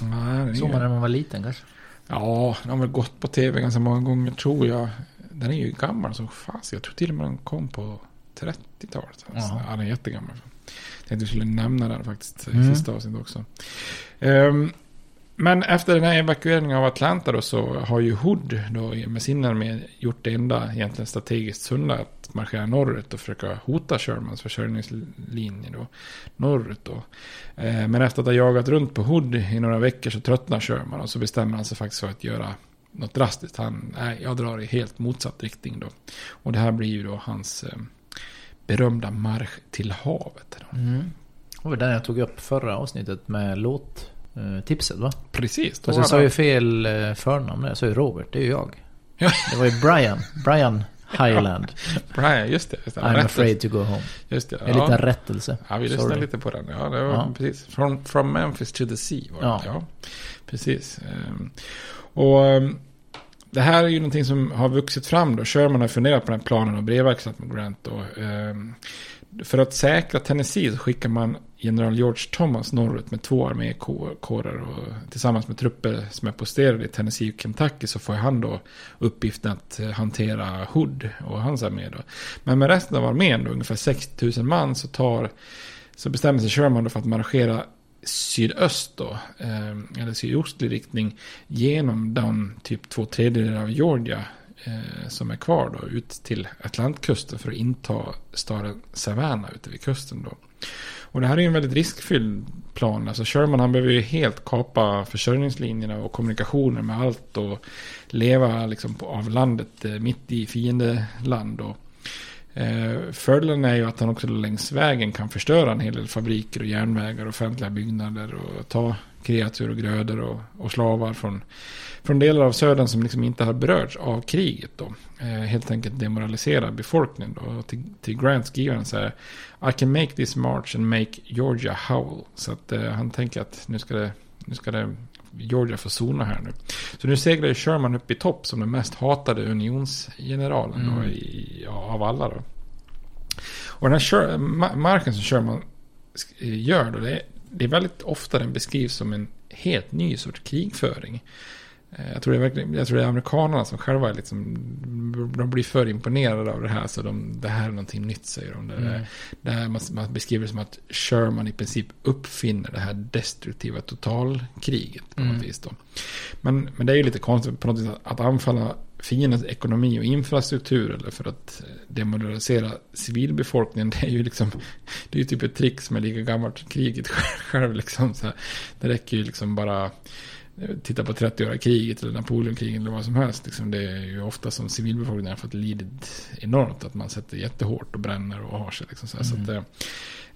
Nej, Såg man när man var liten kanske? Ja, den har väl gått på tv ganska många gånger tror jag. Den är ju gammal så fast. Jag tror till och med den kom på 30-talet. Alltså, ja, den är jättegammal. Jag tänkte vi skulle nämna den faktiskt i mm. sista avsnittet också. Um, men efter den här evakueringen av Atlanta då så har ju Hood då med sin armé gjort det enda egentligen strategiskt sunda att marschera norrut och försöka hota Shermans försörjningslinje då norrut då. Eh, men efter att ha jagat runt på Hood i några veckor så tröttnar Sherman och så bestämmer han sig faktiskt för att göra något drastiskt. Han, nej, jag drar i helt motsatt riktning då. Och det här blir ju då hans eh, berömda marsch till havet. Då. Mm. Det var den jag tog upp förra avsnittet med låttipset va? Precis. Fast jag sa ju fel eh, förnamn. Jag sa ju Robert, det är ju jag. Ja. Det var ju Brian. Brian Highland. Brian, just det. Just det. I'm rättelse. afraid to go home. Just det. En ja. liten rättelse. Ja, vi lyssnade lite på den. Ja, det var ja. precis. From, from Memphis to the sea var det. Ja. ja. Precis. Um, och um, det här är ju någonting som har vuxit fram då. Sherman har funderat på den planen och brevväxlat med Grant då. Eh, för att säkra Tennessee så skickar man general George Thomas norrut med två armékårer. Och tillsammans med trupper som är posterade i Tennessee och Kentucky så får han då uppgiften att eh, hantera Hood och hans armé. Då. Men med resten av armén, då, ungefär 60 000 man, så, tar, så bestämmer sig Sherman då för att marschera sydöst då, eh, eller sydostlig riktning, genom den typ två tredjedelar av Georgia eh, som är kvar då, ut till Atlantkusten för att inta staden Savannah ute vid kusten då. Och det här är ju en väldigt riskfylld plan. Alltså Sherman han behöver ju helt kapa försörjningslinjerna och kommunikationer med allt och leva liksom på, av landet eh, mitt i fiendeland. Och, eh, fördelen är ju att han också längs vägen kan förstöra en hel del fabriker och järnvägar och offentliga byggnader och ta kreatur och grödor och, och slavar från från delar av södern som liksom inte har berörts av kriget då. Eh, helt enkelt demoralisera befolkningen då. Och till, till Grant skriver han så här. I can make this march and make Georgia howl. Så att eh, han tänker att nu ska det, nu ska det Georgia få zona här nu. Så nu seglar ju Sherman upp i topp som den mest hatade unionsgeneralen mm. då, i, ja, av alla då. Och den här marken som Sherman gör då, det är, det är väldigt ofta den beskrivs som en helt ny sorts krigföring. Eh, jag tror, det är jag tror det är amerikanerna som själva är liksom, de blir för imponerade av det här. Så de, det här är någonting nytt säger de. Det, mm. det här, man, man beskriver det som att Sherman i princip uppfinner det här destruktiva totalkriget. På något mm. vis då. Men, men det är ju lite konstigt på något vis att anfalla fiendens ekonomi och infrastruktur eller för att demoralisera civilbefolkningen. Det är ju liksom, det är ju typ ett trick som är lika gammalt kriget själv. Liksom, så här. Det räcker ju liksom bara titta på 30-åriga kriget eller Napoleonkriget eller vad som helst. Liksom det är ju ofta som civilbefolkningen har fått lidit enormt. Att man sätter jättehårt och bränner och har sig. Liksom så, mm. så att,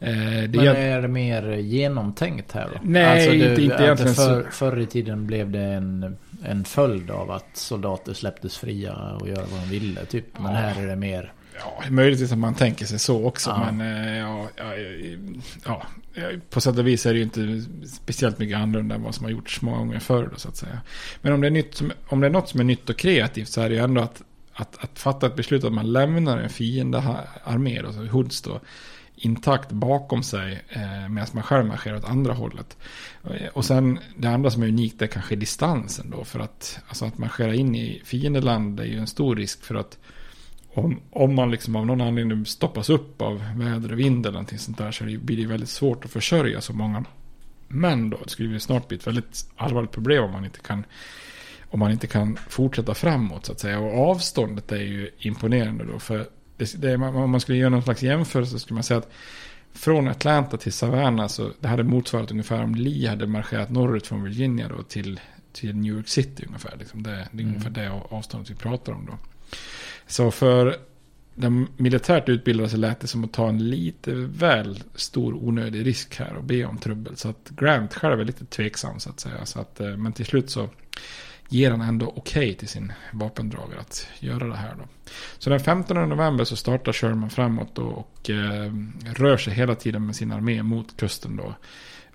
eh, det Men är det mer genomtänkt här då? Nej, alltså du, inte, inte egentligen. För, förr i tiden blev det en, en följd av att soldater släpptes fria och göra vad de ville. Typ. Men ja. här är det mer Ja, möjligtvis att man tänker sig så också. Ja. Men eh, ja, ja, ja, på sätt och vis är det ju inte speciellt mycket annorlunda än vad som har gjorts många gånger förr. Då, så att säga. Men om det, är nytt, om det är något som är nytt och kreativt så är det ju ändå att, att, att fatta ett beslut att man lämnar en fiendearmé, alltså Hoods då, intakt bakom sig eh, medan man själv marscherar åt andra hållet. Och sen det andra som är unikt är kanske distansen då. För att, alltså att marschera in i fiendeland är ju en stor risk för att om, om man liksom av någon anledning stoppas upp av väder och vind eller någonting sånt där så blir det väldigt svårt att försörja så många Men då. Det skulle ju snart bli ett väldigt allvarligt problem om man inte kan om man inte kan fortsätta framåt så att säga. Och avståndet är ju imponerande då. För det, det, om man skulle göra någon slags jämförelse så skulle man säga att från Atlanta till Savannah så det hade motsvarat ungefär om Lee hade marscherat norrut från Virginia då till, till New York City ungefär. Liksom det, det är mm. ungefär det avståndet vi pratar om då. Så för de militärt utbildade så lät det som att ta en lite väl stor onödig risk här och be om trubbel. Så att Grant själv är lite tveksam så att säga. Så att, eh, men till slut så ger han ändå okej okay till sin vapendragare att göra det här då. Så den 15 november så startar Sherman framåt då och eh, rör sig hela tiden med sin armé mot kusten då.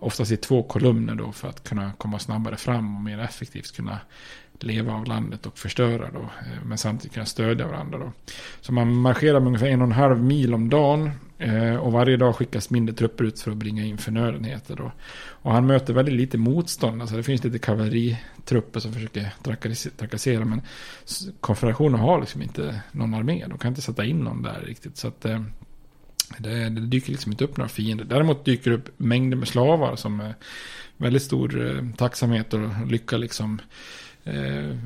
Oftast i två kolumner då för att kunna komma snabbare fram och mer effektivt kunna leva av landet och förstöra då. Eh, men samtidigt kunna stödja varandra då. Så man marscherar med ungefär en och en halv mil om dagen. Eh, och varje dag skickas mindre trupper ut för att bringa in förnödenheter då. Och han möter väldigt lite motstånd. Alltså det finns lite kavalleritrupper som försöker trakassera. Men konfederationen har liksom inte någon armé. De kan inte sätta in någon där riktigt. Så att eh, det, det, dyker liksom inte upp några fiender. Däremot dyker det upp mängder med slavar som är väldigt stor tacksamhet och lycka liksom eh,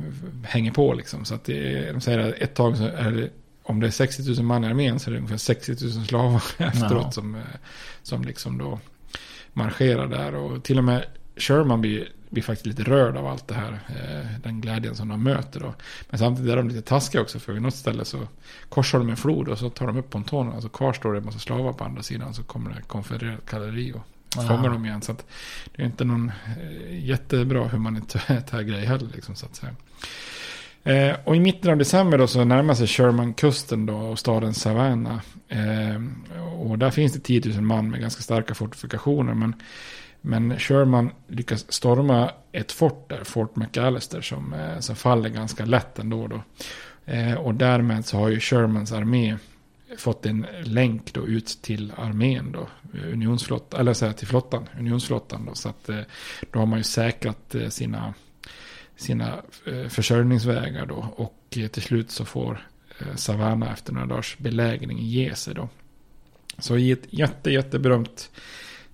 hänger på liksom. Så att det, de säger att ett tag så är det, om det är 60 000 man i armén så är det ungefär 60 000 slavar efteråt som, eh, som liksom då marscherar där. Och till och med Sherman blir, blir faktiskt lite rörd av allt det här. Eh, den glädjen som de möter då. Men samtidigt är de lite taskiga också. För vid något ställe så korsar de en flod och så tar de upp pontonen. Och så kvar står det en massa slavar på andra sidan. Så kommer det konfedererat kavalleri och fångar dem igen. Så det är inte någon eh, jättebra humanitär grej heller. Liksom, så att säga. Eh, och i mitten av december då så närmar sig Sherman-kusten då och staden Savannah. Eh, och där finns det 10 000 man med ganska starka fortifikationer. Men men Sherman lyckas storma ett fort där, Fort McAllister, som, eh, som faller ganska lätt ändå. Då. Eh, och därmed så har ju Shermans armé fått en länk då ut till armén då, eh, unionsflottan, eller så här, till flottan, unionsflottan då. Så att då har man ju säkrat sina, sina försörjningsvägar då. Och till slut så får Savannah efter några dagars belägring ge sig då. Så i ett jätte, jätteberömt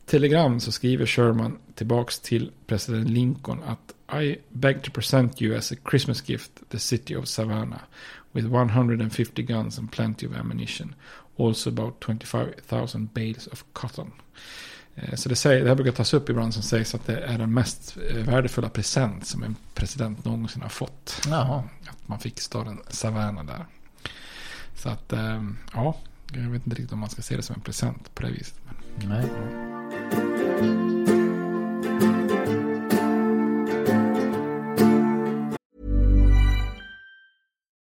telegram så skriver Sherman tillbaks till president Lincoln att I beg to present you as a Christmas gift the city of Savannah with 150 guns and plenty of ammunition. Also about 25,000 bales of cotton. Eh, så det, säger, det här brukar tas upp ibland som sägs att det är den mest eh, värdefulla present som en president någonsin har fått. Jaha. Att man fick staden Savannah där. Så att, eh, ja, jag vet inte riktigt om man ska se det som en present på det viset. Men, Nej.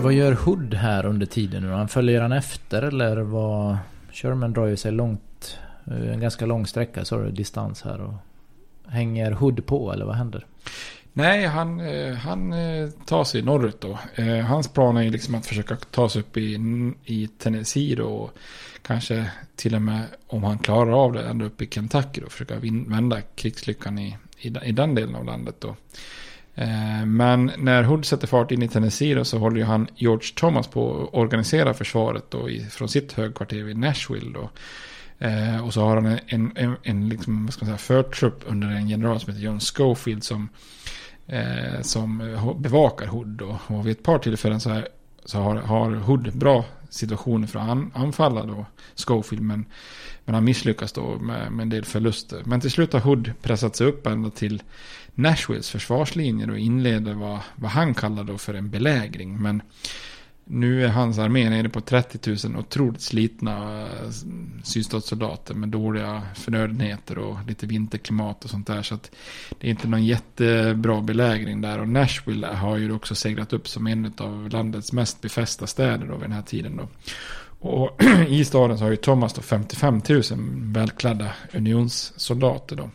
Vad gör Hood här under tiden nu? Han följer han efter eller vad? Sherman drar ju sig långt, eh, en ganska lång sträcka så du, distans här och hänger Hood på eller vad händer? Nej, han, eh, han eh, tar sig norrut då. Hans plan är liksom att försöka ta sig upp i, i Tennessee då. Och kanske till och med om han klarar av det ända upp i Kentucky då. Försöka vända krigslyckan i, i, i den delen av landet då. Eh, men när Hood sätter fart in i Tennessee då, så håller ju han George Thomas på att organisera försvaret då, från sitt högkvarter i Nashville. Då. Eh, och så har han en, en, en liksom, vad ska man säga, förtrupp under en general som heter John Schofield som, eh, som bevakar Hood. Då. Och vid ett par tillfällen så, här, så har, har Hood bra situationer för att an, anfalla då Schofield. Men, men han misslyckas då med, med en del förluster. Men till slut har Hood pressat sig upp ända till Nashvilles försvarslinjer och inleder vad, vad han kallar då för en belägring. Men nu är hans armé nere på 30 000 otroligt slitna eh, sydstatssoldater med dåliga förnödenheter och lite vinterklimat och sånt där. Så att det är inte någon jättebra belägring där. Och Nashville har ju också seglat upp som en av landets mest befästa städer då vid den här tiden då. Och i staden så har ju Thomas då 55 000 välklädda unionssoldater då.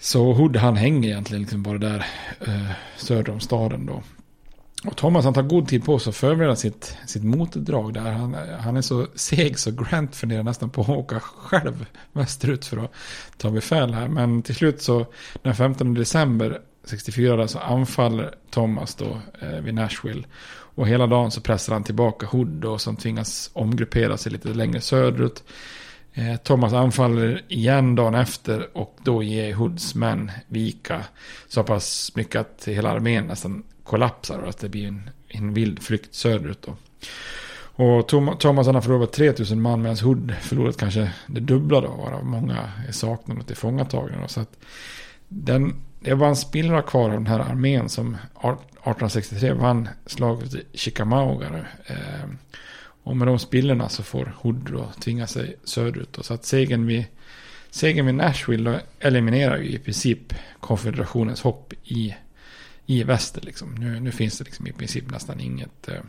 Så Hood han hänger egentligen liksom bara där eh, söder om staden då. Och Thomas han tar god tid på sig att förbereda sitt, sitt motdrag där. Han, han är så seg så Grant funderar nästan på att åka själv västerut för att ta befäl här. Men till slut så den 15 december 64 så anfaller Thomas då eh, vid Nashville. Och hela dagen så pressar han tillbaka Hood då som tvingas omgruppera sig lite längre söderut. Eh, Thomas anfaller igen dagen efter och då ger Hoods män vika så pass mycket att hela armén nästan kollapsar och att det blir en, en vild flykt söderut. Då. Och Thomas han har förlorat 3000 man medan Hood förlorat kanske det dubbla då. Varav många är saknade och tillfångatagna. Så att den, det var en spillra kvar av den här armén som 1863 vann slaget i Chickamauga. Eh, och med de spillorna så får Hood då tvinga sig söderut. Så att segern vid, segern vid Nashville eliminerar ju i princip konfederationens hopp i, i väster. Liksom. Nu, nu finns det liksom i princip nästan inget, eh,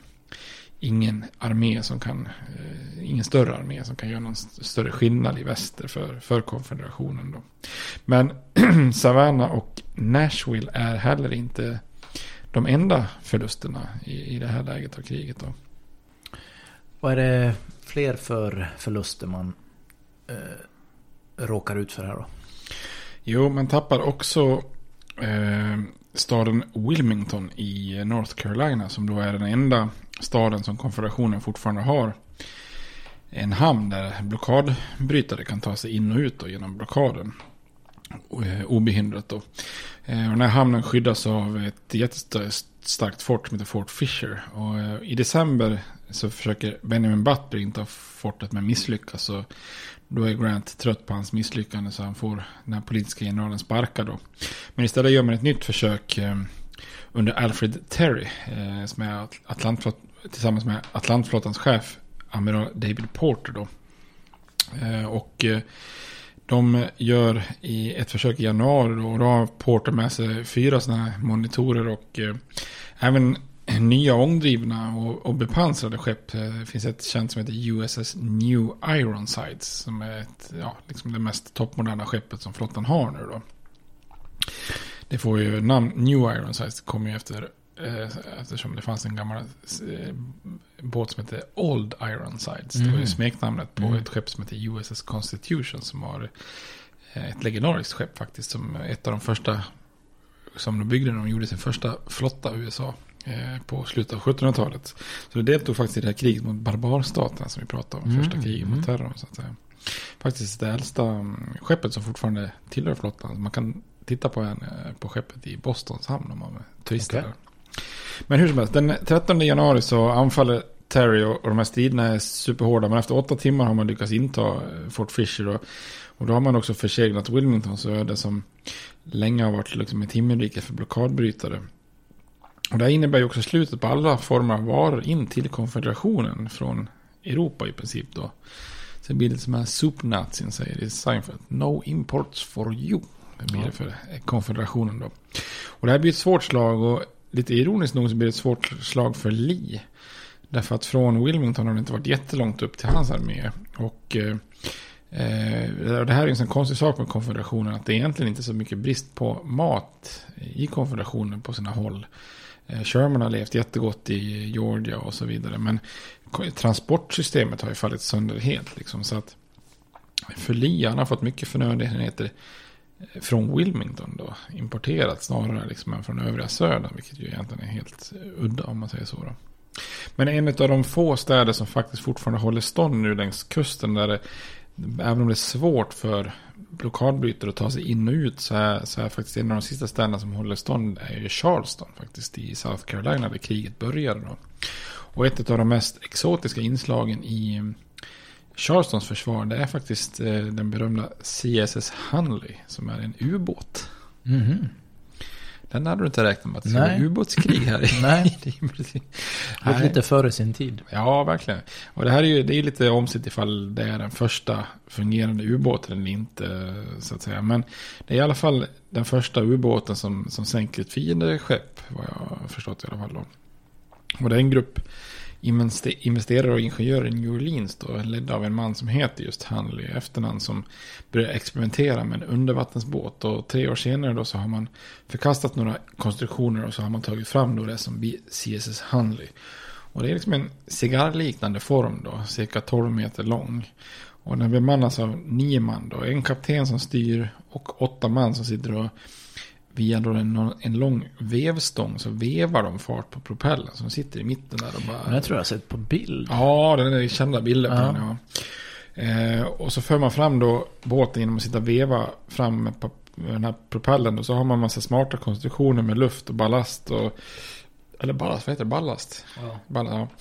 ingen armé som kan, eh, ingen större armé som kan göra någon större skillnad i väster för, för konfederationen. Då. Men Savannah och Nashville är heller inte de enda förlusterna i, i det här läget av kriget. Då. Vad är det fler för förluster man eh, råkar ut för här då? Jo, man tappar också eh, staden Wilmington i North Carolina som då är den enda staden som konfederationen fortfarande har en hamn där blockadbrytare kan ta sig in och ut då genom blockaden. Eh, obehindrat då. Eh, och den här hamnen skyddas av ett jättestarkt fort som heter Fort Fisher. Och eh, i december så försöker Benjamin Butler ha fortet men misslyckas. Så då är Grant trött på hans misslyckande så han får den här politiska generalen sparkad då. Men istället gör man ett nytt försök eh, under Alfred Terry eh, som är Atlantflott, tillsammans med Atlantflottans chef amiral David Porter då. Eh, och de gör i ett försök i januari då, och då har Porter med sig fyra sådana här monitorer och eh, även nya ångdrivna och, och bepansrade skepp. Det eh, finns ett känt som heter USS New Ironsides som är ett, ja, liksom det mest toppmoderna skeppet som flottan har nu då. Det får ju namn, New Ironsides kommer ju efter Eh, eftersom det fanns en gammal eh, båt som hette Old Ironsides. Mm. Det var ju mm. smeknamnet på mm. ett skepp som hette USS Constitution. Som var eh, ett legendariskt skepp faktiskt. Som ett av de första som de byggde när de gjorde sin första flotta i USA. På slutet av 1700-talet. Så det deltog faktiskt i det här kriget mot barbarstaterna som vi pratade om. Mm. Första kriget mot mm. terrorn. Så att säga. Faktiskt det äldsta mm, skeppet som fortfarande tillhör flottan. Man kan titta på, en, på skeppet i Bostons hamn om man turistar okay. Men hur som helst, den 13 januari så anfaller Terry och, de här striderna är superhårda. Men efter åtta timmar har man lyckats inta eh, Fort Fisher. Och, och då har man också förseglat Wilmingtons öde som länge har varit liksom ett himmelrike för blockadbrytare. Och det här innebär ju också slutet på alla former av varor in till konfederationen från Europa i princip då. Sen blir det som här supernazin säger i Seinfeld. No imports for you. Det blir det för konfederationen då. Och det här blir ett svårt slag och lite ironiskt nog så blir det ett svårt slag för Lee. Därför att från Wilmington har det inte varit jättelångt upp till hans armé. Och eh, eh det här är en sån konstig sak med konfederationen. Att det är egentligen inte så mycket brist på mat i konfederationen på sina håll. Eh, Sherman har levt jättegott i Georgia och så vidare. Men transportsystemet har ju fallit sönder helt. Liksom, så att för Lee, han har fått mycket förnödenheter eh, från Wilmington då. Importerat snarare liksom än från övriga södern. Vilket ju egentligen är helt eh, udda om man säger så. Då. Men en av de få städer som faktiskt fortfarande håller stånd nu längs kusten. Där det, även om det är svårt för blockadbrytare och ta sig in och ut. Så är, så är faktiskt en av de sista städerna som håller stånd är ju Charleston. Faktiskt i South Carolina där kriget började då. Och ett av de mest exotiska inslagen i Charlestons försvar det är faktiskt eh, den berömda CSS Hunley som är en ubåt. Mm -hmm. Den hade du inte räknat med att det skulle vara ubåtskrig här. Nej. det är lite före sin tid. Ja, verkligen. Och det här är ju det är lite omsitt ifall det är den första fungerande ubåten eller inte. Så att säga. Men det är i alla fall den första ubåten som, som sänker ett fiendeskepp. Vad jag har förstått i alla fall. Då. Och det är en grupp investerare och ingenjörer i New Orleans då, ledda av en man som heter just Hanley efternamn som började experimentera med en undervattensbåt och tre år senare då så har man förkastat några konstruktioner och så har man tagit fram då det som blir CSS Hanley. Och det är liksom en cigarrliknande form då, cirka 12 meter lång. Och den bemannas av nio man då, en kapten som styr och åtta man som sitter och via då en, en lång vevstång så vevar de fart på propellen som sitter i mitten där. Och bara... Jag tror jag har sett på bild. Ja, den är kända bilder på den. Ja. Eh, och så för man fram då båten genom att sitta och veva fram med den här propellen. Och så har man en massa smarta konstruktioner med luft och ballast. Och, eller ballast, vad heter det? Ballast? Ja. Ballast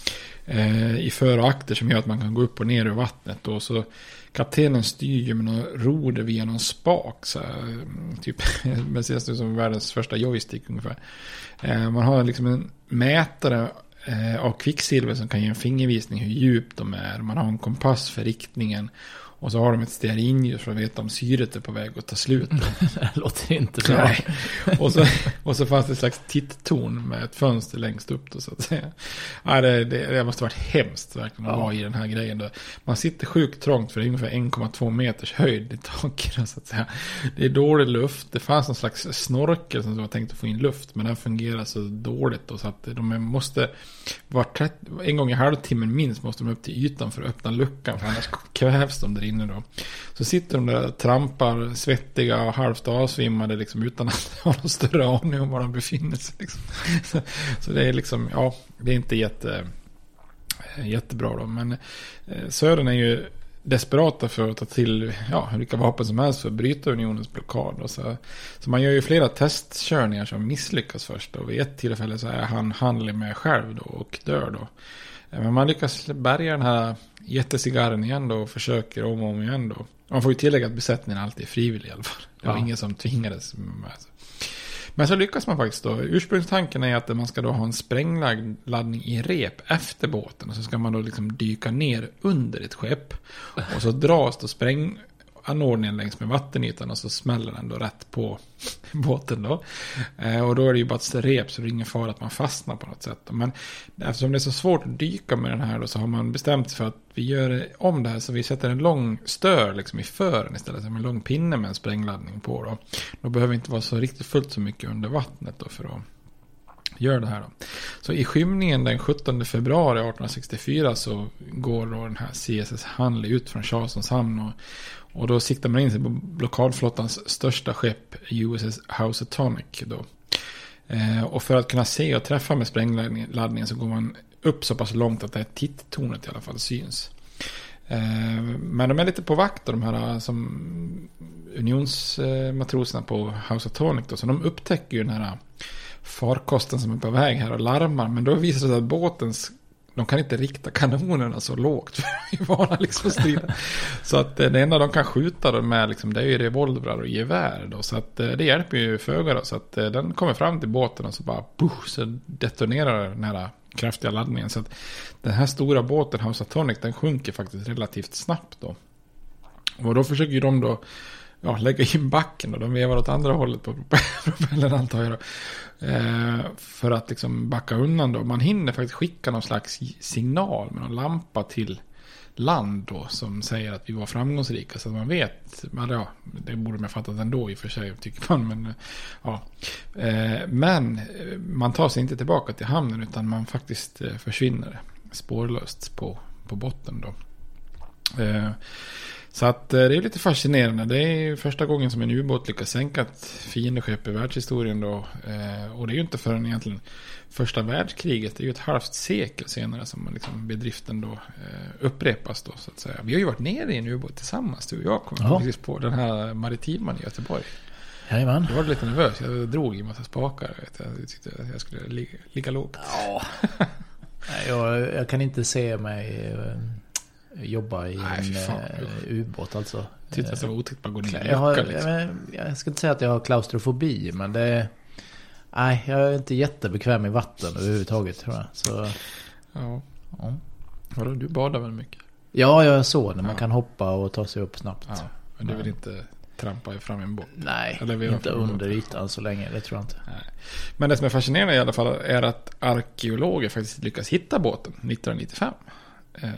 ja. eh, I för och akter som gör att man kan gå upp och ner ur vattnet. Och så Kaptenen styr ju med någon roder via någon spak. Så här, typ, men ser ut som världens första joystick ungefär. Eh, man har liksom en mätare eh, av kvicksilver som kan ge en fingervisning hur djupt de är. Man har en kompass för riktningen. Och så har de ett stearinljus för att veta om syret är på väg att ta slut. det låter inte bra. Nej. Och, så, och så fanns det ett slags titttorn med ett fönster längst upp. Då, så att säga. Ja, det, det, det måste varit hemskt verkligen att ja. vara i den här grejen. Då. Man sitter sjukt trångt för det är ungefär 1,2 meters höjd i taket. Så att säga. Det är dålig luft. Det fanns någon slags snorkel som var tänkt att få in luft. Men den fungerar så dåligt. Då, så att de måste var 30, en gång i halvtimmen minst måste de upp till ytan för att öppna luckan. För annars kvävs de där inne då. Så sitter de där och trampar svettiga och halvt avsvimmade liksom utan att ha någon större aning om var de befinner sig. Liksom. Så, så det är liksom, ja, det är inte jätte, eh, jättebra då. Men eh, Södern är ju desperata för att ta till ja, vilka vapen som helst för att bryta unionens blockad. Så, så man gör ju flera testkörningar som misslyckas först. Och vid ett tillfälle så är han handlig med själv då och dör då. Eh, men man lyckas bärga den här jättecigarren igen då och försöker om och om igen då. Man får ju tillägga att besättningen alltid är frivillig i alla fall. Det var ja. ingen som tvingades. Med. Men så lyckas man faktiskt då. Ursprungstanken är att man ska då ha en sprängladdning i rep efter båten. Och så ska man då liksom dyka ner under ett skepp. Och så dras då spräng anordningen längs med vattenytan och så smäller den då rätt på båten då. Eh, och då är det ju bara ett rep så det är ingen fara att man fastnar på något sätt. Men eftersom det är så svårt att dyka med den här då så har man bestämt sig för att vi gör om det här så vi sätter en lång stör liksom i fören istället. Som en lång pinne med en sprängladdning på då. Då behöver inte vara så riktigt fullt så mycket under vattnet då för att gör det här. Då. Så i skymningen den 17 februari 1864 så går då den här CSS Handley ut från Charlesons hamn. Och, och då siktar man in sig på blockadflottans största skepp USS Housatonic. Då. Eh, och för att kunna se och träffa med sprängladdningen så går man upp så pass långt att det här titttornet i alla fall syns. Eh, men de är lite på vakt de här eh, som unionsmatroserna på Housatonic. Då, så de upptäcker ju den här farkosten som är på väg här och larmar. Men då visar det sig att båtens de kan inte rikta kanonerna så lågt för liksom att vara liksom strida. Så att eh, det enda de kan skjuta dem med liksom, det är ju revolvrar och gevär då. Så att eh, det hjälper ju föga då. Så att eh, den kommer fram till båten och så bara push, så detonerar den här kraftiga laddningen. Så att den här stora båten House of Tonic, den sjunker faktiskt relativt snabbt då. Och då försöker ju de då ja, lägga in backen och de vevar åt andra hållet på propellern antar jag. Då. Eh, för att liksom backa undan då. Man hinner faktiskt skicka någon slags signal med någon lampa till land då som säger att vi var framgångsrika. Så att man vet, ja, det borde man fattat ändå i och för sig tycker man. Men, eh, ja. Eh, men eh, man tar sig inte tillbaka till hamnen utan man faktiskt eh, försvinner spårlöst på, på botten då. Eh, så att eh, det är lite fascinerande. Det är första gången som en ubåt lyckas sänka ett fiendeskepp i världshistorien då. Eh, och det är ju inte förrän egentligen första världskriget. Det är ju ett halvt sekel senare som liksom bedriften då eh, upprepas då så att säga. Vi har ju varit nere i en ubåt tillsammans du och jag. Kom ja. precis på den här maritiman i Göteborg. Jajamän. Jag var lite nervös. Jag drog i massa spakar. Jag tyckte att jag skulle ligga, ligga lågt. Ja. jag, jag kan inte se mig jobba i Nej, en uh, ubåt alltså. Det var otäckt att gå ner jag, har, liksom. jag ska inte säga att jag har klaustrofobi, men det... Nej, jag är inte jättebekväm i vatten överhuvudtaget tror jag. Så, ja. ja. Vadå, du badar väl mycket? Ja, jag är så. När man ja. kan hoppa och ta sig upp snabbt. Ja, men du vill inte trampa fram en båt? Nej, inte under ytan så länge. Det tror jag inte. Nej. Men det som är fascinerande i alla fall är att arkeologer faktiskt lyckas hitta båten 1995. Um, Eh,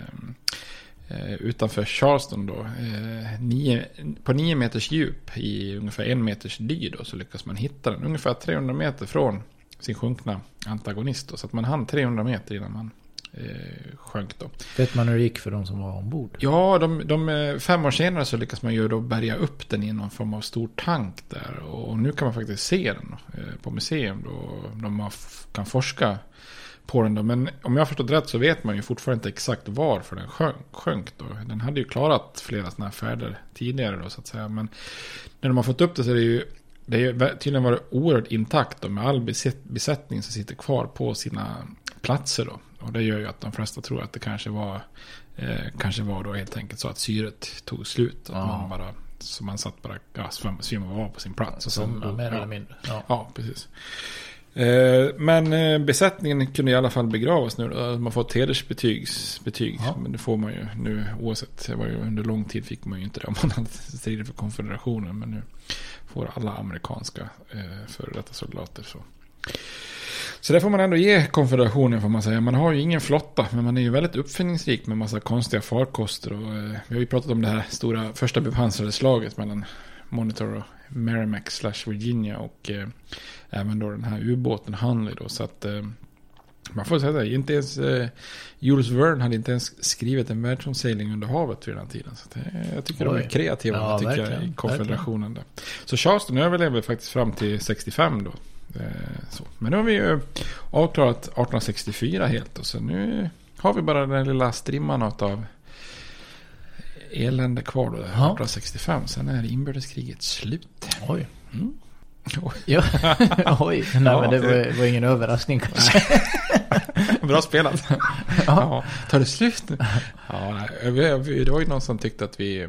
utanför Charleston då. Eh, nio, på nio meters djup i ungefär en meters dy då, så lyckas man hitta den. Ungefär 300 meter från sin sjunkna antagonist. Då, så att man hann 300 meter innan man eh, sjönk då. Vet man hur det gick för de som var ombord? Ja, de, de, eh, fem år senare så lyckas man ju då bärga upp den i någon form av stor tank där. Och nu kan man faktiskt se den eh, på museum då. De kan forska på den då. Men om jag förstått rätt så vet man ju fortfarande inte exakt varför den sjönk. sjönk då. Den hade ju klarat flera sådana här färder tidigare då så att säga. Men när de har fått upp det så är det ju det är tydligen varit oerhört intakt då, med all besättning som sitter kvar på sina platser då. Och det gör ju att de flesta tror att det kanske var, eh, kanske var då helt enkelt så att syret tog slut. Att man bara, så man satt bara, ja, svimmade av på sin plats. Och sen, mer eller mindre. Ja. ja, precis. Eh, men eh, besättningen kunde i alla fall begravas nu. Man har fått hedersbetyg. Betyg. Ja. Men det får man ju nu oavsett. Det var ju, under lång tid fick man ju inte det om man hade stridit för konfederationen. Men nu får alla amerikanska eh, före detta soldater. Så. så det får man ändå ge konfederationen får man säga. Man har ju ingen flotta. Men man är ju väldigt uppfinningsrik med massa konstiga farkoster. Och, eh, vi har ju pratat om det här stora första bepansrade slaget mellan Monitor och Merrimack slash Virginia. Och eh, även då den här ubåten Hunley då. Så att eh, Man får säga det, inte ens eh, Jules Verne hade inte ens skrivit en världsomsegling under havet vid den tiden. Så det, jag tycker Oj. de är kreativa Ja, tycker jag, i konfederationen. Där. Så Charleston överlevde faktiskt fram till 65 då. Eh, så. Men nu har vi ju avklarat 1864 helt. Och så nu har vi bara den lilla strimman av elände kvar då. 1865. Sen är inbördeskriget slut. Oj. Mm. Ja. Oj, nej Ja, men det var, var ingen överraskning kanske. Bra spelat. ja. Tar det slut nu? Ja, nej, det var ju någon som tyckte att vi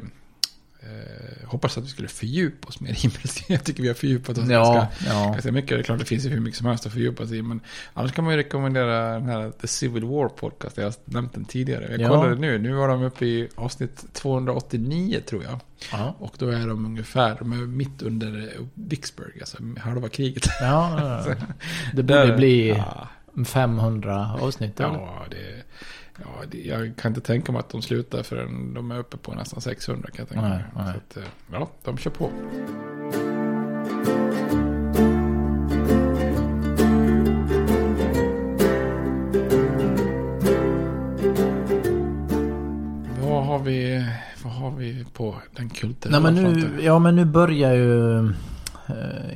eh, hoppas att vi skulle fördjupa oss mer i himmelskriget. Jag tycker vi har fördjupat oss Ja, ganska, ja. ganska mycket. Det är klart det finns ju hur mycket som helst att fördjupa sig i. Men annars kan man ju rekommendera den här The Civil War Podcast. Jag har nämnt den tidigare. Jag Ja. kollade nu. Nu var de uppe i avsnitt 289 tror jag. Ja. Och då är de ungefär, de är mitt under Vicksburg, alltså halva kriget. Ja. Det borde bli ja. 500 avsnitt eller? Ja, det, ja jag kan inte tänka mig att de slutar förrän de är uppe på nästan 600 kan jag tänka Nej, mig. nej. Så att, eh, ja, de kör på. Vad har vi, vad har vi på den kulturella Nej men nu, fronten? ja men nu börjar ju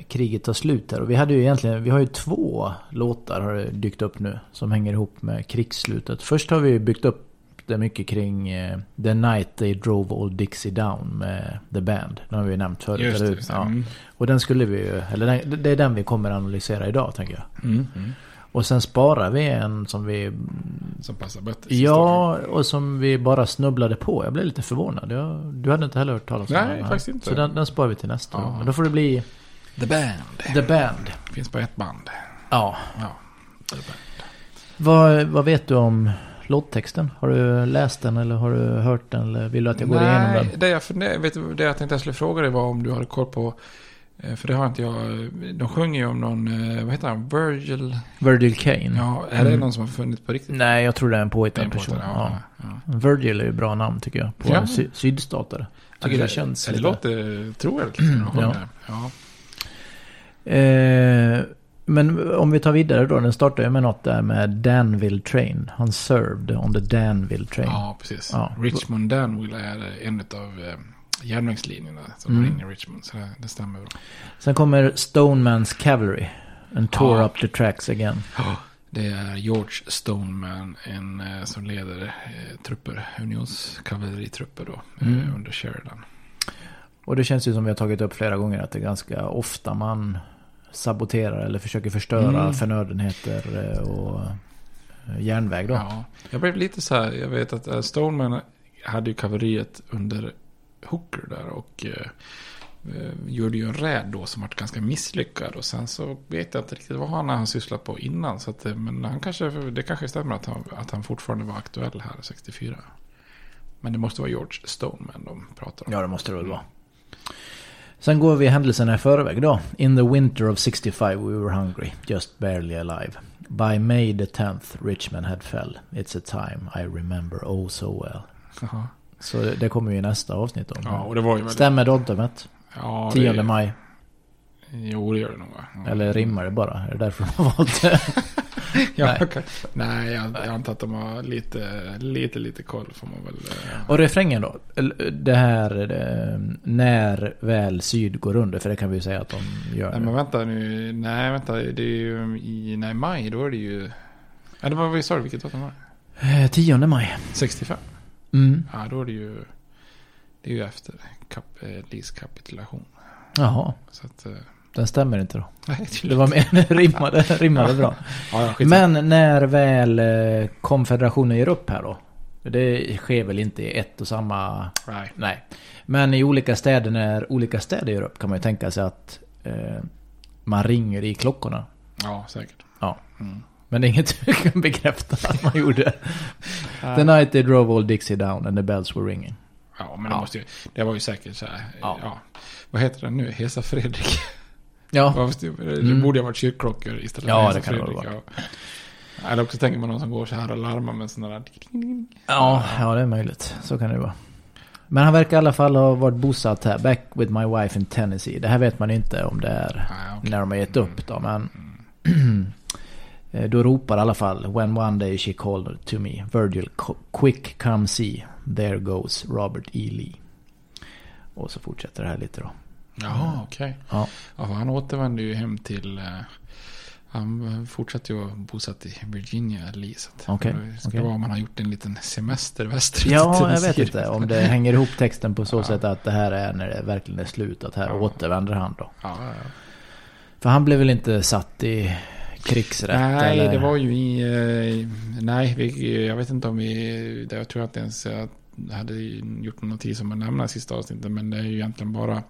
kriget ta slut här. Och vi hade ju egentligen, vi har ju två låtar har det dykt upp nu. Som hänger ihop med krigsslutet. Först har vi byggt upp det mycket kring eh, The Night They Drove Old Dixie Down med The Band. Den har vi ju nämnt förut, Just det. Ja. Och den skulle vi ju, eller det är den vi kommer analysera idag tänker jag. Mm, mm. Och sen sparar vi en som vi... Som passar bättre. Ja, och som vi bara snubblade på. Jag blev lite förvånad. Jag, du hade inte heller hört talas om Nej, den? faktiskt inte. Så den, den sparar vi till nästa Ja. Men då får det bli The Band. The Band. Finns på ett band. Ja. Ja. The Band. Vad, vad vet du om låttexten? Har du läst den eller har du hört den? Eller vill du att jag går igenom den? det jag, funder, vet du, det jag tänkte jag skulle fråga dig var om du hade koll på för det har inte jag. De sjunger ju om någon, eh, vad heter han, Virgil? Virgil Kane. Ja, är det Mm. någon som har funnit på riktigt? Nej, jag tror det är en Det påhittad person. påhittad, Ja. ja, Virgil är ju bra namn tycker jag. På Ja. sy- sydstatare. Tycker det, känns det lite... låter trovärdigt. när de sjunger. Ja. Ja. Eh, men om vi tar vidare då. Den startar ju med något där med Danville Train. Han served on the Danville Train. ja, precis. Ja. Richmond Danville är en av eh, järnvägslinjerna som Mm. går in i Richmond. Så det, det stämmer bra. Sen kommer Stoneman's Cavalry. And tore Ja. up the tracks again. Det är George Stoneman, en eh, som leder eh, trupper, unionskavaleritrupper då, Mm. eh, under Sheridan. Och det känns ju som vi har tagit upp flera gånger att det är ganska ofta man saboterar eller försöker förstöra Mm. förnödenheter eh, och eh, järnväg då. Ja, jag blev lite så här, jag vet att eh, Stoneman hade ju kavalleriet under Hooker där och eh, eh, gjorde ju en räd då som var ganska misslyckad. Och sen så vet jag inte riktigt vad han har sysslat på innan. Så att, eh, men han kanske, det kanske stämmer att han, att han fortfarande var aktuell här 64. Men det måste vara George Stoneman de pratar om. Ja, det måste det väl vara. Sen går vi händelserna i förväg då. In the winter of 65 we were hungry, just barely alive. By May the 10th Richmond had fell. It's a time I remember oh so well. Jaha. Så det, kommer ju i nästa avsnitt om. Ja, och det var ju. Stämmer datumet? Ja, 10 det, maj. Jo, det gör det nog va? Ja. Eller rimmar det bara? Är det därför de har valt det? Ja, Nej. okej. Nej, jag, jag antar att de har lite, lite, lite koll får man väl. eh, Och refrängen då? Det här eh, när väl syd går under, för det kan vi ju säga att de gör. Nej, men vänta nu. Nej, vänta. Det är ju i nej, maj. Då är det ju... Ja, det var vad sa. Vilket datum var det? Eh, 10 maj. 65. Mm. Ja, då är det ju... Det är ju efter kap, eh, Lis kapitulation. Jaha, Så att... eh, den stämmer inte då. Nej, Det var mer rimmade, rimmade bra. Ja. Men när väl eh, konfederationen ger upp här då? Det sker väl inte i ett och samma... Nej. Nej. Men i olika städer, när olika städer gör upp kan man ju tänka sig att eh, man ringer i klockorna. Ja, säkert. Ja. Mm. Men det är inget du kan bekräfta att man gjorde. The night they drove all Dixie down and the bells were ringing. Ja, men det Ja. måste ju... Det var ju säkert så här... Ja. Ja. Vad heter den nu? Hesa Fredrik. Ja, Det, Mm. borde ha varit kyrkklockor istället Ja, Hesa det kan det Fredrik, vara. Ja. Eller också tänker man någon som går så här och larmar med sådana där... ja, ja, det är möjligt. Så kan det vara. Men han verkar i alla fall ha varit bosatt här. Back with my wife in Tennessee. Det här vet man inte om det är Nej, okej. när de har gett upp då. Men Eh, Då ropar i alla fall When one day she called to me Virgil quick come see There goes Robert E. Lee. Och så fortsätter det här lite då. Jaha, okej. Ja. Ja, för han återvände ju hem till... eh, han fortsatte ju bosatt i Virginia, Lee. Så Okej, Det ska okej. vara om han har gjort en liten semester västerut. Ja, jag vet inte om det hänger ihop texten på så Ja. sätt att det här är när det verkligen är slut. Att här Ja. återvänder han då. Ja, ja, ja. För han blev väl inte satt i krigsrätt? Nej, eller? det var ju i... eh, nej, vi, jag vet inte om vi... Jag tror att det ens jag hade gjort någon notis om att nämna i sista avsnittet. Men det är ju egentligen bara...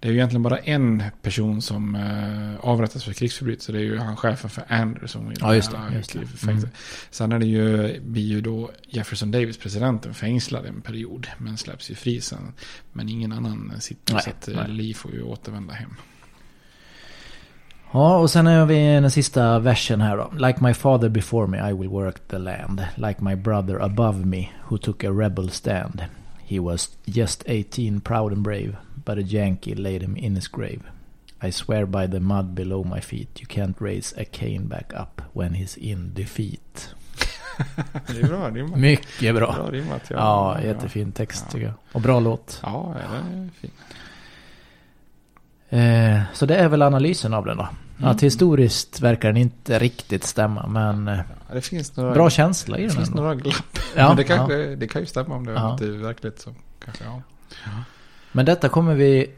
Det är ju egentligen bara en person som eh, avrättas för krigsförbrytelser. Det är ju han chefen för Andrew som Ja, just det, just det. i fängelse. Sen är det ju, blir ju då Jefferson Davis, presidenten, fängslad en period. Men släpps ju fri sen. Men ingen annan sitter. Nej, så att eh, nej. Lee får ju återvända hem. Ja, och sen har vi den sista versen här då. Like my father before me I will work the land. Like my brother above me who took a rebel stand. He was just 18 proud and brave. But a Yankee laid him in his grave. I swear by the mud below my feet you can't raise a cane back up when he's in defeat. Det är bra rimmat. Mycket bra. Bra rimmat, ja. Ja, jättefin text Ja. tycker jag. Och bra låt. Ja, ja, det är fint. Eh, så det är väl analysen av den då. Mm. Att historiskt verkar den inte riktigt stämma men eh, Ja, Det finns några, bra känsla i det den finns ändå. några glapp. Ja, Men det kan, ja. det, det kan ju stämma om det Ja. inte är verkligt så. Kanske, ja. Men detta kommer vi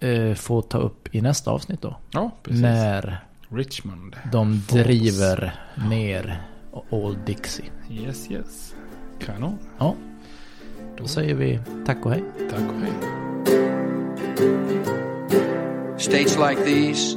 eh, få ta upp i nästa avsnitt då. ja, precis. När Richmond. de driver ner Old Dixie. Yes, yes. Kanon. Ja, då säger vi tack och hej. Tack och hej. States like these